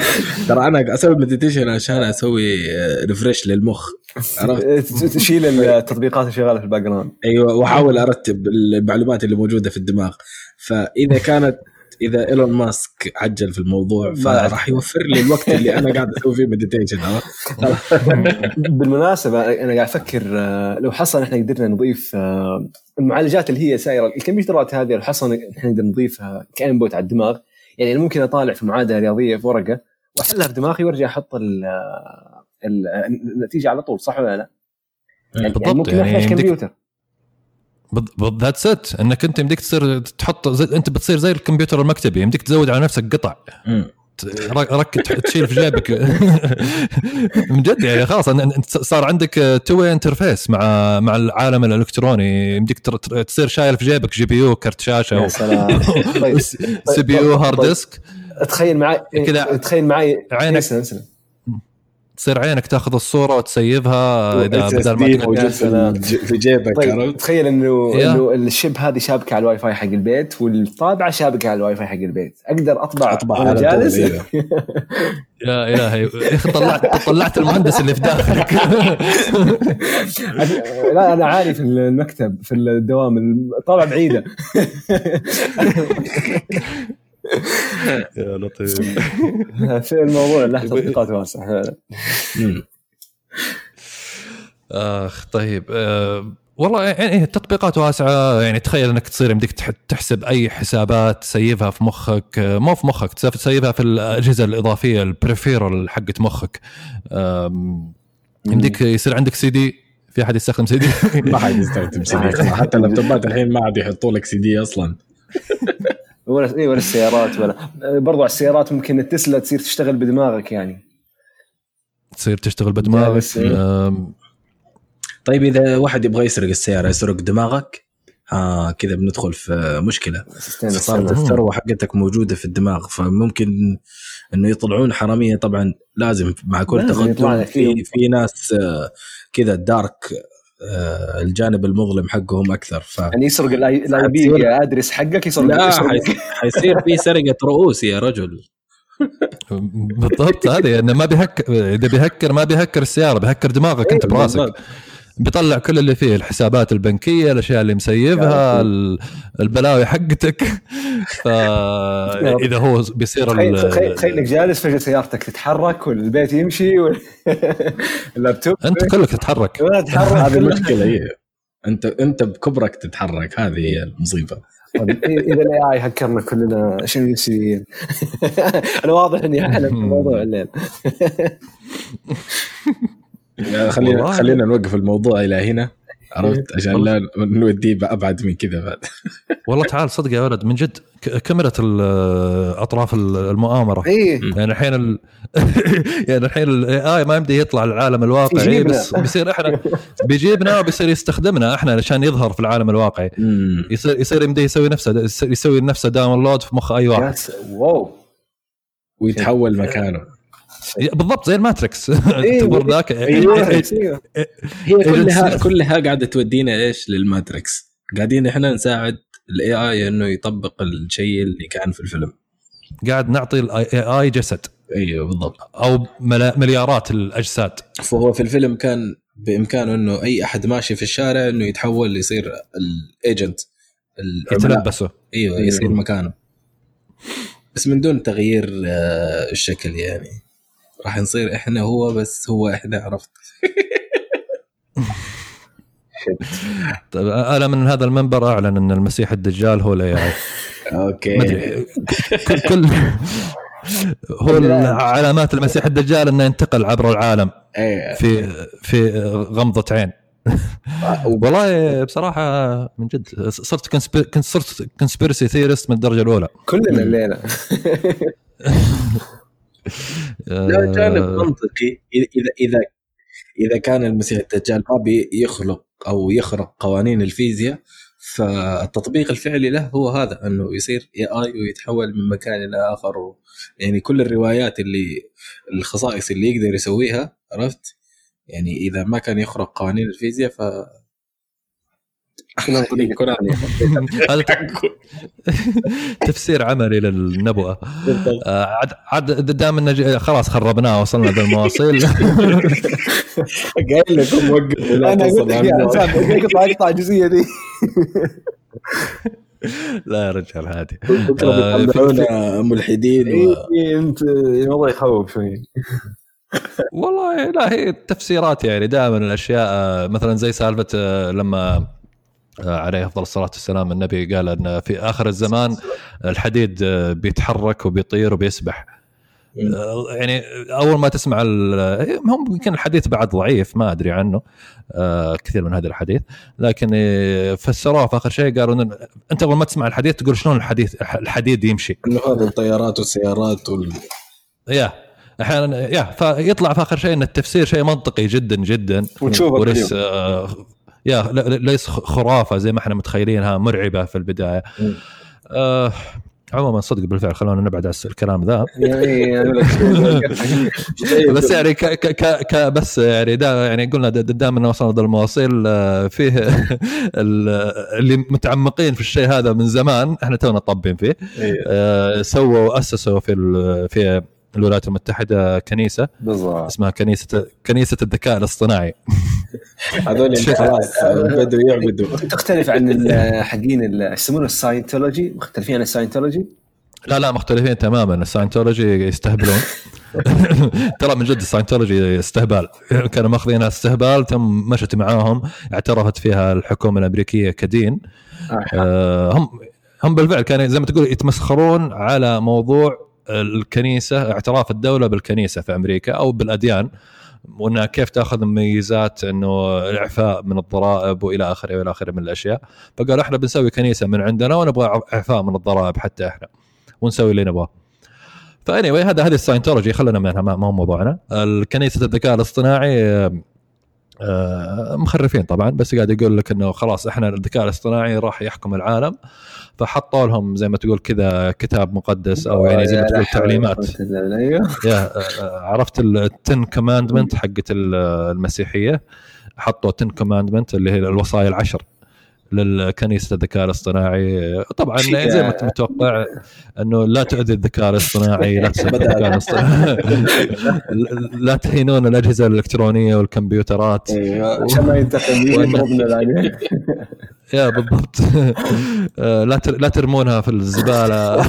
ترى أنا أسوي meditation عشان أسوي refresh للمخ عرفت؟ تشيل التطبيقات اللي شغالة في ال background أيوه وأحاول أرتب المعلومات اللي موجودة في الدماغ. فإذا كانت إذا إيلون ماسك عجل في الموضوع فراح يوفر لي الوقت اللي أنا قاعد أسوي فيه meditation بالمناسبة أنا قاعد أفكر آه، لو حصل إحنا قدرنا نضيف آه، المعالجات اللي هي سايره الكمبيوترات هذه لو حصل إحنا نقدر نضيفها ك input على الدماغ يعني أنا ممكن أطالع في معادلة رياضية في ورقة وأحلها في دماغي وأرجع أحط ال- ال- النتيجة على طول صح ولا لا؟ يعني بالضبط، ممكن يعني أحتاج كمبيوتر. that's it إنك أنت يمديك تصير تحط زي أنت بتصير زي الكمبيوتر المكتبي. يمديك تزود على نفسك قطع. رك تشيل في جيبك. من جد يعني خلاص صار عندك two way interface مع مع العالم الإلكتروني. يمديك تصير شايل في جيبك GPU كرت يا شاشه سلام. طيب CPU hard طيب. disk. تخيل معي كذا تخيل معي عينك- تصير عينك تاخذ الصورة وتسيفها إذا بدل ما موجود في في جيبك طيب تخيل إنه. إنه الشيب هذه شابكة على الواي فاي حق البيت والطابعة شابكة على الواي فاي حق البيت. أقدر أطبع أطبع وأنا على جالس؟ إيه. يا إلهي يا أخي طلعت طلعت المهندس اللي في داخلك. لا أنا عارف المكتب في الدوام الطابعه بعيدة. يا لطيف. في الموضوع له تطبيقات واسعه. آخ طيب أه والله يعني إيه، التطبيقات واسعة. يعني تخيل إنك تصير يمديك تح- تحسب أي حسابات تسيفها في مخك. أه، مو في مخك تسيف- تسيفها في الأجهزة الإضافية ال peripheral حقت مخك. يمديك يصير عندك سي دي في أحد يستخدم سي دي ما حد يستخدم سي دي حتى اللابتوبات الحين ما عاد يحطوا لك سي دي أصلا. ولا إيه ولا السيارات ولا برضو على السيارات ممكن التسلا تصير تشتغل بدماغك يعني تصير تشتغل بدماغك إيه. طيب إذا واحد يبغى يسرق السيارة يسرق دماغك ها كذا بندخل في مشكلة صارت الثروة حقتك موجودة في الدماغ فممكن إنه يطلعون حرامية طبعا لازم مع كل تقدم. في في ناس آه، كذا ال dark آه، الجانب المظلم حقهم أكثر. ف يعني يسرق ال IP address حقك يسرق لا يسرق. حيصير- في سرقة رؤوس يا رجل. بالضبط هذه إنه ما بيهكر إذا بيهكر ما بيهكر السيارة بيهكر دماغك أنت براسك. بالضبط. بيطلع كل اللي فيه الحسابات البنكية الأشياء اللي مسيفها ال- البلاوي حقتك. فاذا هو بيصير تخيل إنك جالس فجأة سيارتك تتحرك والبيت يمشي واللابتوب أنت كلك تتحرك. هذه المشكلة هي انت أنت بكبرك تتحرك. هذه هي المصيبة. طيب، إذا الاي اي هكرنا كلنا شنو يصير؟ أنا واضح إني أعلم في موضوع الليل. خلينا. خلينا نوقف الموضوع إلى هنا عرفت؟ عشان لا نوديه أبعد من كذا بعد. والله تعال صدق يا ولد من جد كاميرا ال- أطراف المؤامرة. إيه. يعني الحين ال... يعني الحين الـ AI ما يمدي يطلع للعالم الواقعي. بس بيصير إحنا بيجيبنا وبيصير يستخدمنا إحنا عشان يظهر في العالم الواقعي. يصير يصير يمدي يسوي نفسه يسوي نفسه download في مخ أي واحد. wow ويتحول مكانه. بالضبط زي الـ Matrix إيه، تمر ذاك أيوه إيه، أيوه. هي كلها إيه، كلها قاعدة تودينا إيش للـ Matrix قاعدين إحنا نساعد الـ AI انه يطبق الشيء اللي كان في الفيلم قاعد نعطي الـ AI جسد أيوه بالضبط أو ملا- مليارات الاجساد فهو في الفيلم كان بامكانه انه اي احد ماشي في الشارع انه يتحول يصير الـ agent يتلبسه أيوه يصير مكانه بس من دون تغيير آه، الشكل يعني راح نصير إحنا هو بس هو إحنا عرفت؟ طيب أنا من هذا المنبر أعلن إن المسيح الدجال هو الـ AI okay. كل كل هو علامات المسيح الدجال إنه ينتقل عبر العالم إيه. في في غمضة عين. والله بصراحة من جد صرت. كنت صرت conspiracy theorist من الدرجة الأولى. كلنا الليلة لا جانب منطقي. اذا اذا اذا كان المسيح الدجال ما بيخلق أو يخرق قوانين الفيزياء فالتطبيق الفعلي له هو هذا أنه يصير اي اي ويتحول من مكان إلى آخر. و يعني كل الروايات اللي الخصائص اللي يقدر يسويها عرفت؟ يعني إذا ما كان يخرق قوانين الفيزياء ف هذا تفسير عملي للنبوه آه، عاد عاد دام انه خلاص خربناه وصلنا ذا المواصيل قايل لكم وقفوا لا أنا تصل اقطع اقطع الجزئية دي. لا يا رجال هادي. بكره آه، ملحدين و... إيه، أنت الموضوع يخوف شوي. والله لا هي التفسيرات يعني دائما الأشياء آه، مثلا زي سالفة لما عليه افضل الصلاه والسلام. النبي قال أن في آخر الزمان الحديد آه، بيتحرك وبيطير وبيسبح. آه، يعني أول ما تسمع هم يمكن الحديث بعد ضعيف ما أدري عنه آه، كثير من هذا الحديث. لكن آه، فسروه في آخر شيء قالوا إن أنت أول ما تسمع الحديث تقول شلون الحديث الحديد يمشي. إنه هذا الطيارات والسيارات وال... يا أحيانا يا فيطلع في آخر شيء إن التفسير شيء منطقي جدا جدا. وتشوفه يا ليس خرافة زي ما إحنا متخيلينها مرعبة في البداية. آه عموما صدق بالفعل خلونا نبعد عن الكلام ذا يعني أقول لك- بس يعني ك ك ك بس يعني دا يعني قلنا دام انه وصلنا المواصيل آه، فيه ال- اللي متعمقين في الشيء هذا من زمان إحنا تونا طابين فيه إيه. آه، سووا اسسوا في في الولايات المتحدة كنيسة بالضبط. اسمها كنيسة كنيسة الذكاء الاصطناعي. هذول اللي خلاص بدوا يعبدوا. تختلف عن حقين يسمونه الـ Scientology؟ مختلفين عن الـ Scientology؟ لا لا مختلفين تماما. الـ Scientology يستهبلون. ترى من جد الـ Scientology استهبال. كانوا ماخذينها استهبال ثم مشت معاهم اعترفت فيها الحكومة الأمريكية كدين. آه، هم هم بالفعل كانوا زي ما تقول يتمسخرون على موضوع الكنيسة اعتراف الدولة بالكنيسة في أمريكا أو بالأديان وأنها كيف تأخذ مميزات إنه الإعفاء من الضرائب وإلى آخره وإلى آخره من الأشياء. فقالوا إحنا بنسوي كنيسة من عندنا ونبغى إعفاء من الضرائب حتى إحنا ونسوي اللي نبغاه. funny هذا هذه الـ Scientology خلينا منها ما هو موضوعنا. الكنيسة الذكاء الاصطناعي مخرفين طبعا بس قاعد يقول لك إنه خلاص إحنا الذكاء الاصطناعي راح يحكم العالم. فحطوا لهم زي ما تقول كذا كتاب مقدس أو يعني زي ما تقول تعليمات. أيوه. yeah آه، عرفت الـ ten commandment حقت ال- المسيحية؟ حطوا تن كوماندمنت اللي هي الوصايا العشر. للكنيسة الذكاء الاصطناعي. طبعا زي ما انت متوقع أنه لا تؤذي الذكاء الاصطناعي لا تسب الذكاء الاصطناعي. لا تهينون الأجهزة الإلكترونية والكمبيوترات. عشان ما ينتقم يضربنا يا بالضبط. آه، لا لا ترمونها في الزبالة.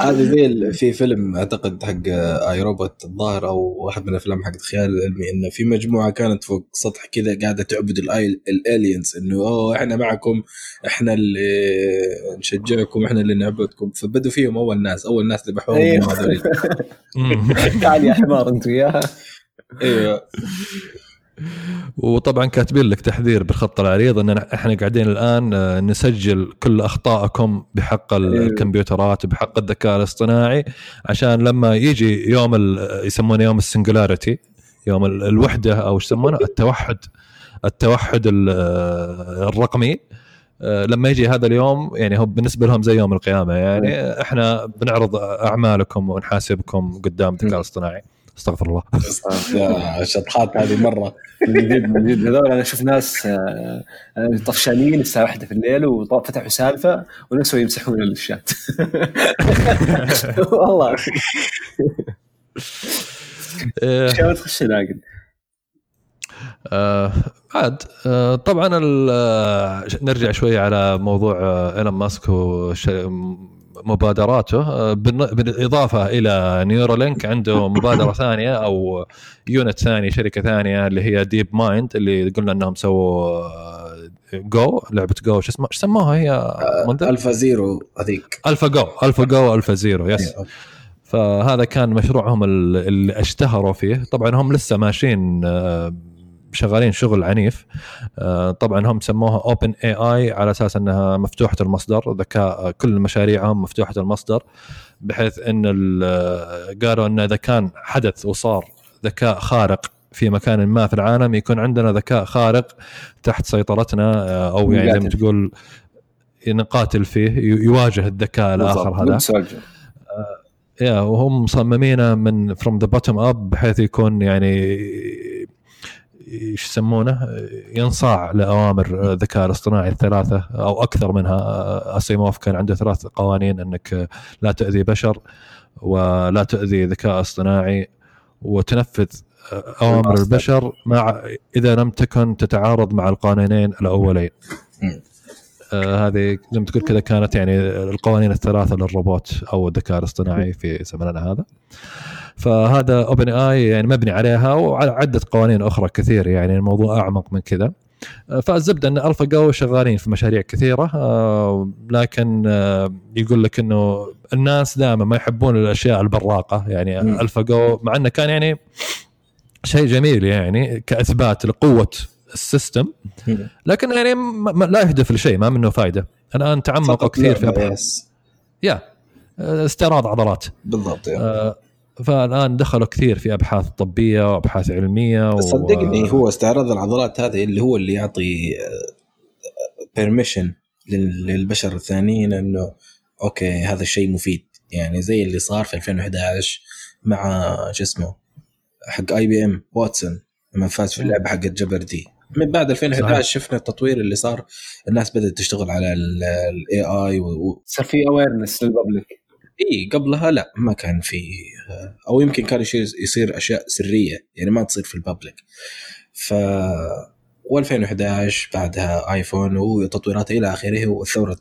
هذا زي في فيلم أعتقد حق آي روبوت الظاهر أو واحد من الأفلام حق الخيال العلمي إنه في مجموعة كانت فوق سطح كذا قاعدة تعبد الالينز إنه أوه إحنا معكم إحنا اللي نشجعكم إحنا اللي نعبدكم. فبدوا فيهم أول ناس أول ناس ذبحوهم أيوه. تعال يا حمار أنت وياها. أيوه وطبعا كاتبين لك تحذير بالخط العريض إن إحنا قاعدين الآن آه، نسجل كل اخطائكم بحق أيوه. الكمبيوترات وبحق الذكاء الاصطناعي عشان لما يجي يوم يسمونه يوم السنجولاريتي يوم ال- الوحدة أو إيش يسمونه؟ التوحد التوحد ال- آه، الرقمي. آه، لما يجي هذا اليوم يعني هو بالنسبة لهم زي يوم القيامة يعني إحنا بنعرض أعمالكم ونحاسبكم قدام الذكاء الاصطناعي. استغفر الله. الشطحات هذه مرة. من جد من جد هذول أنا أشوف ناس آه، آه، طفشانين الساعة واحدة في الليل وفتحوا سالفة ونسوا يمسحون الشات. والله. إيه. اشياء تخش ناقل آه عاد آه طبعا ال- آه، نرجع شوي على موضوع آه إيلون ماسك ومبادراته آه بالإضافة إلى Neuralink عنده مبادرة ثانية أو unit ثاني شركة ثانية اللي هي DeepMind اللي قلنا إنهم سووا آه، جو لعبة جو شو اسمها؟ إيش سموها هي؟ الفا زيرو هذيك. الفا جو الفا جو الفا زيرو يس فهذا كان مشروعهم ال- اللي اشتهروا فيه. طبعا هم لسه ماشيين آه، شغالين شغل عنيف. آه، طبعا هم سموها OpenAI على أساس إنها مفتوحة المصدر ذكاء كل مشاريعهم مفتوحة المصدر بحيث إن ال- قالوا إن إذا كان حدث وصار ذكاء خارق في مكان ما في العالم يكون عندنا ذكاء خارق تحت سيطرتنا آه، أو يعني زي ما. تقول نقاتل فيه يواجه الذكاء الآخر هذا. yeah وهم مصممينه من from the bottom up بحيث يكون يعني إيش يسمونه ينصاع لأوامر الذكاء الاصطناعي الثلاثة أو أكثر منها أسيموف كان عنده ثلاث قوانين إنك لا تاذي بشر ولا تاذي ذكاء اصطناعي وتنفذ أوامر. البشر مع إذا لم تكن تتعارض مع القانونين الأولين. آه، هذه زي ما تقول كذا كانت يعني القوانين الثلاثة للروبوت أو الذكاء الاصطناعي في زمننا هذا فهذا OpenAI يعني مبني عليها وعلى عدة قوانين أخرى كثير يعني الموضوع أعمق من كذا فالزبدة إن AlphaGo شغالين في مشاريع كثيرة آه، لكن آه، يقول لك إنه الناس دائما ما يحبون الأشياء البراقة يعني. AlphaGo مع إنه كان يعني شيء جميل يعني كإثبات لقوة الـ system. لكن يعني ما لا يهدف لشيء ما منه فائده الآن تعمقوا كثير في yeah آه، استعراض عضلات بالضبط يعني. آه، فالآن دخلوا كثير في أبحاث طبية وأبحاث علمية و... صدقني هو استعراض العضلات هذه اللي هو اللي يعطي permission للبشر الثانيين إنه okay هذا الشيء مفيد. يعني زي اللي صار في 2011 مع شو اسمه حق IBM Watson لما فاز في اللعبة حقت Jeopardy من بعد 2011 صحيح. شفنا التطوير اللي صار. الناس بدأت تشتغل على الـ AI و... صار في awareness للـ public إيه قبلها لا ما كان في أو يمكن كان يصير يصير أشياء سرية يعني ما تصير في الـ public ف و2011 بعدها iPhone وتطويرات إلى آخره والثورة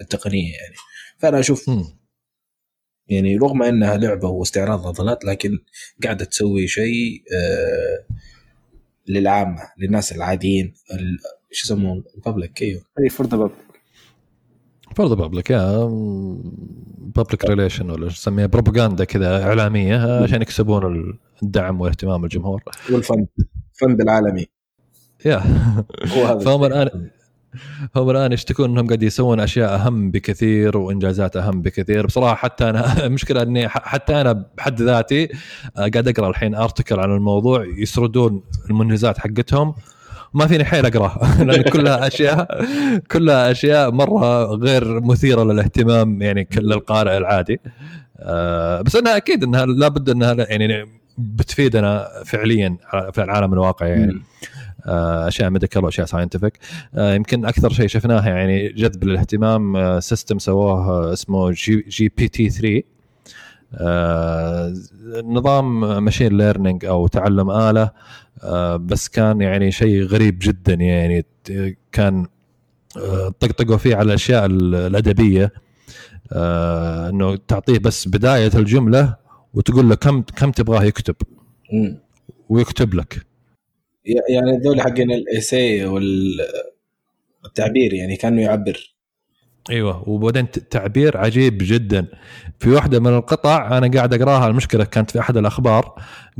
التقنية يعني. فأنا أشوف. يعني رغم أنها لعبة واستعراض عضلات لكن قاعدة تسوي شيء آه للعامة للناس العاديين ال- شو يسمون؟ الـ public أيوه. إيه for the public the public yeah public relation ولا شو تسميها بروباغندا كذا إعلامية عشان يكسبون الدعم واهتمام الجمهور. والفند الفند العالمي. يا. هو هذا فهم الآن هم الآن يشتكون إنهم قاعد يسوون أشياء أهم بكثير وإنجازات أهم بكثير. بصراحة حتى أنا المشكلة إني حتى أنا بحد ذاتي آه، قاعد أقرأ الحين ارتكل عن الموضوع يسردون المنجزات حقتهم. ما فيني حيل أقرأها. لأن كلها اشياء كلها أشياء مرة غير مثيرة للاهتمام يعني للقارئ العادي. آه، بس إنها أكيد إنها لابد إنها يعني بتفيدنا فعليا في العالم الواقعي يعني. آه، أشياء medical وأشياء scientific يمكن أكثر شيء شفناه يعني جذب للاهتمام system سووه آه، اسمه G, GPT 3 آه، نظام machine learning أو تعلم آلة آه، بس كان يعني شيء غريب جدا. يعني كان آه، طقطقوا فيه على الأشياء ال- الأدبية. آه، إنه تعطيه بس بداية الجملة وتقول له كم كم تبغاه يكتب. ويكتب لك. يعني هذول حقين ال essay والتعبير يعني كانه يعبر. إيوه وبعدين تعبير عجيب جدا. في واحدة من القطع أنا قاعد أقراها المشكلة كانت في أحد الأخبار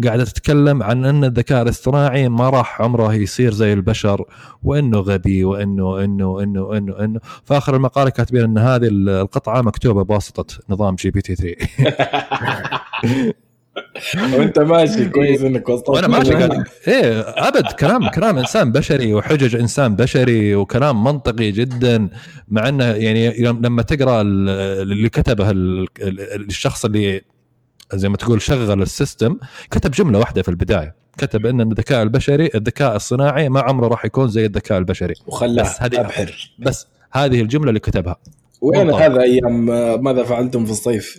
قاعدة تتكلم عن أن الذكاء الاصطناعي ما راح عمره يصير زي البشر وإنه غبي وإنه انه انه انه انه في آخر المقاله كاتبين إن هذه ال- القطعة مكتوبة بواسطة نظام GPT 3 وانت ماشي كويس إنك وسطت وأنا ماشي قاعد. إيه أبد كلام كلام إنسان بشري وحجج إنسان بشري وكلام منطقي جدا مع إنه يعني لما تقرأ ال- اللي كتبه ال- ال- الشخص اللي زي ما تقول شغل السيستم كتب جملة واحدة في البداية. كتب إن الذكاء البشري الذكاء الصناعي ما عمره راح يكون زي الذكاء البشري. وخلاه بس هذه- أبحر. بس هذه الجملة اللي كتبها. وين. هذا أيام آه، ماذا فعلتم في الصيف؟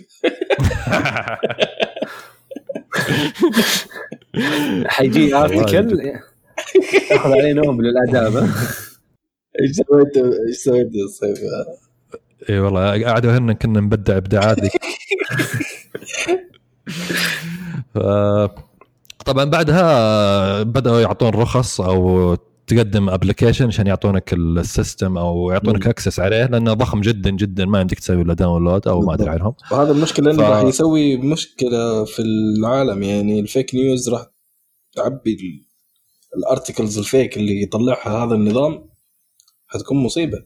حيجي ارتكل ياخذ عليه نوبل الاداب إيش سويتوا إيش سويتوا في الصيف؟ إي والله قعدوا هنا كنا نبدع إبداعات ذيك. طبعا بعدها بدأوا يعطون رخص أو تقدم application عشان يعطونك ال system أو يعطونك. access عليه لأنه ضخم جدا جدا ما يمديك تسوي له download أو ما أدري. عنهم وهذا المشكلة إنه ف- راح يسوي مشكلة في العالم يعني ال fake news راح تعبي ال- ال articles ال fake اللي يطلعها هذا النظام حتكون مصيبة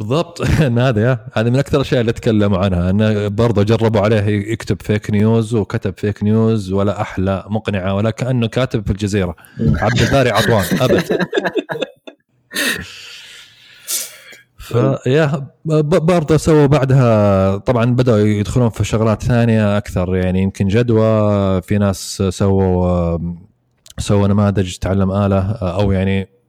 بالضبط. إن هذا يا هذه من أكثر الأشياء اللي تكلموا عنها. انه برضه جربوا عليه يكتب fake news وكتب fake news ولا أحلى مقنعة ولا كأنه كاتب في الجزيرة. عبد الباري عطوان أبد. فيا برضه سووا بعدها طبعا بدأوا يدخلون في شغلات ثانية أكثر. يعني يمكن جدوى في ناس سووا سووا نماذج تعلم آلة أو يعني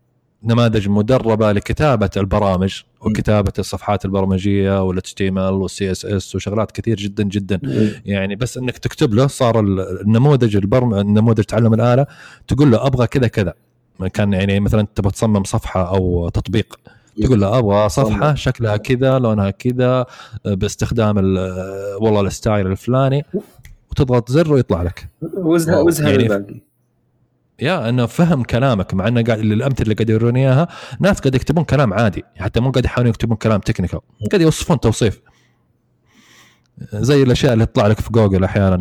نماذج مدربة لكتابة البرامج وكتابة الصفحات البرمجية وال HTML وال CSS وشغلات كثير جدا جدا. يعني بس إنك تكتب له صار ال- النموذج البرم النموذج تعلم الآلة تقول له أبغى كذا كذا. كان يعني مثلا تبغى تصمم صفحة أو تطبيق تقول له أبغى صفحة. شكلها كذا لونها كذا باستخدام ال- والله ال style الفلاني وتضغط زر ويطلع لك. وزها. وزها يعني يا أنه فهم كلامك مع أنه قاعد الامثله اللي قاعد يوروني إياها ناس قاعد يكتبون كلام عادي حتى مو قاعد يحاولون يكتبون كلام technical قاعد يوصفون توصيف. زي الأشياء اللي تطلع لك في جوجل أحيانا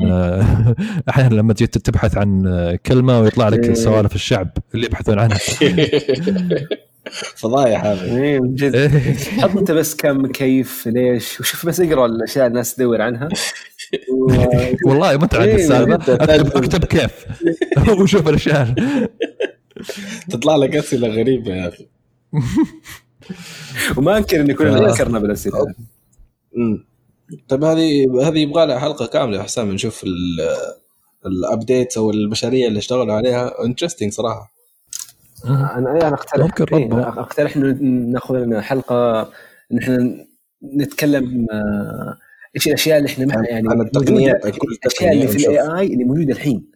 أحيانا لما تجي تبحث عن كلمة ويطلع لك إيه. سوالف الشعب اللي يبحثون عنها. فضايح هذا. من جد. إيه. حط أنت بس كم كيف ليش وشوف بس اقرأ الأشياء الناس تدور عنها. والله متعب إيه، السالفة. اكتب أكتب كيف. وشوف الأشياء. تطلع لك أسئلة غريبة يا أخي. وما أنكر ان كلنا آه. ذكرنا بالأسئلة. طيب هذه هذه يبغى لها حلقة كاملة يا حسام نشوف ال updates أو المشاريع اللي اشتغلوا عليها. interesting صراحة. أنا أنا اقترح إيه، أقترح إنه ناخذ لنا حلقة ان إحنا نتكلم آه، إيش الأشياء اللي إحنا ما يعني عن التقنيات، موجودة- كل الأشياء اللي في الاي اي اللي موجودة الحين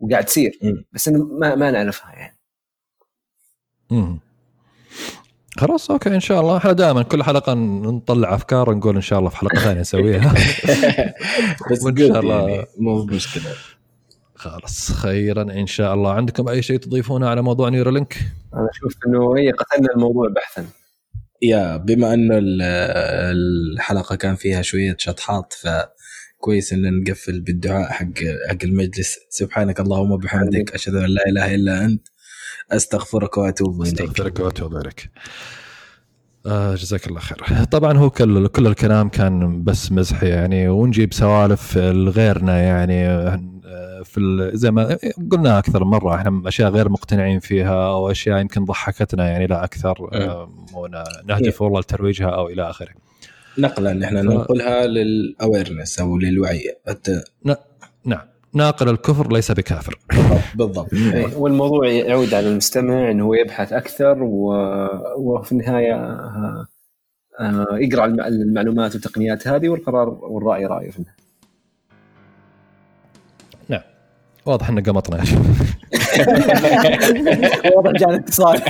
وقاعد تصير. بس إنه ما ما نعرفها يعني. مم. خلاص okay إن شاء الله. إحنا دائما كل حلقة نطلع أفكار ونقول إن شاء الله في حلقة ثانية نسويها. بس good شاء الله. يعني مو مشكلة. خلاص خيرا إن شاء الله. عندكم أي شيء تضيفونه على موضوع نيورالينك أنا أشوف إنه هي قتلنا الموضوع بحثا. يا بما انه ال- الحلقة كان فيها شوية شطحات فكويس إن نقفل بالدعاء حق حق المجلس. سبحانك اللهم وبحمدك أشهد أن لا إله إلا أنت أستغفرك وأتوب إليك. أستغفرك وأتوب إليك. آه جزاك الله خير. طبعا هو كل كل الكلام كان بس مزح يعني ونجيب سوالف لغيرنا يعني في ال- زي ما قلنا أكثر من مرة إحنا أشياء غير مقتنعين فيها أو أشياء يمكن ضحكتنا يعني لا أكثر آه، ون- نهدف والله لترويجها أو إلى آخره. نقلا ان إحنا ف- ننقلها للأويرنس أو للوعي. حتى نعم. ناقل الكفر ليس بكافر. بالضبط إيه، والموضوع يعود على المستمع إنه هو يبحث أكثر و... وفي النهاية آه، آه، يقرأ الم- المعلومات والتقنيات هذه والقرار والرأي رأيه في النهاية. واضح ان قمطنا يا شيخ. واضح جاء الاتصال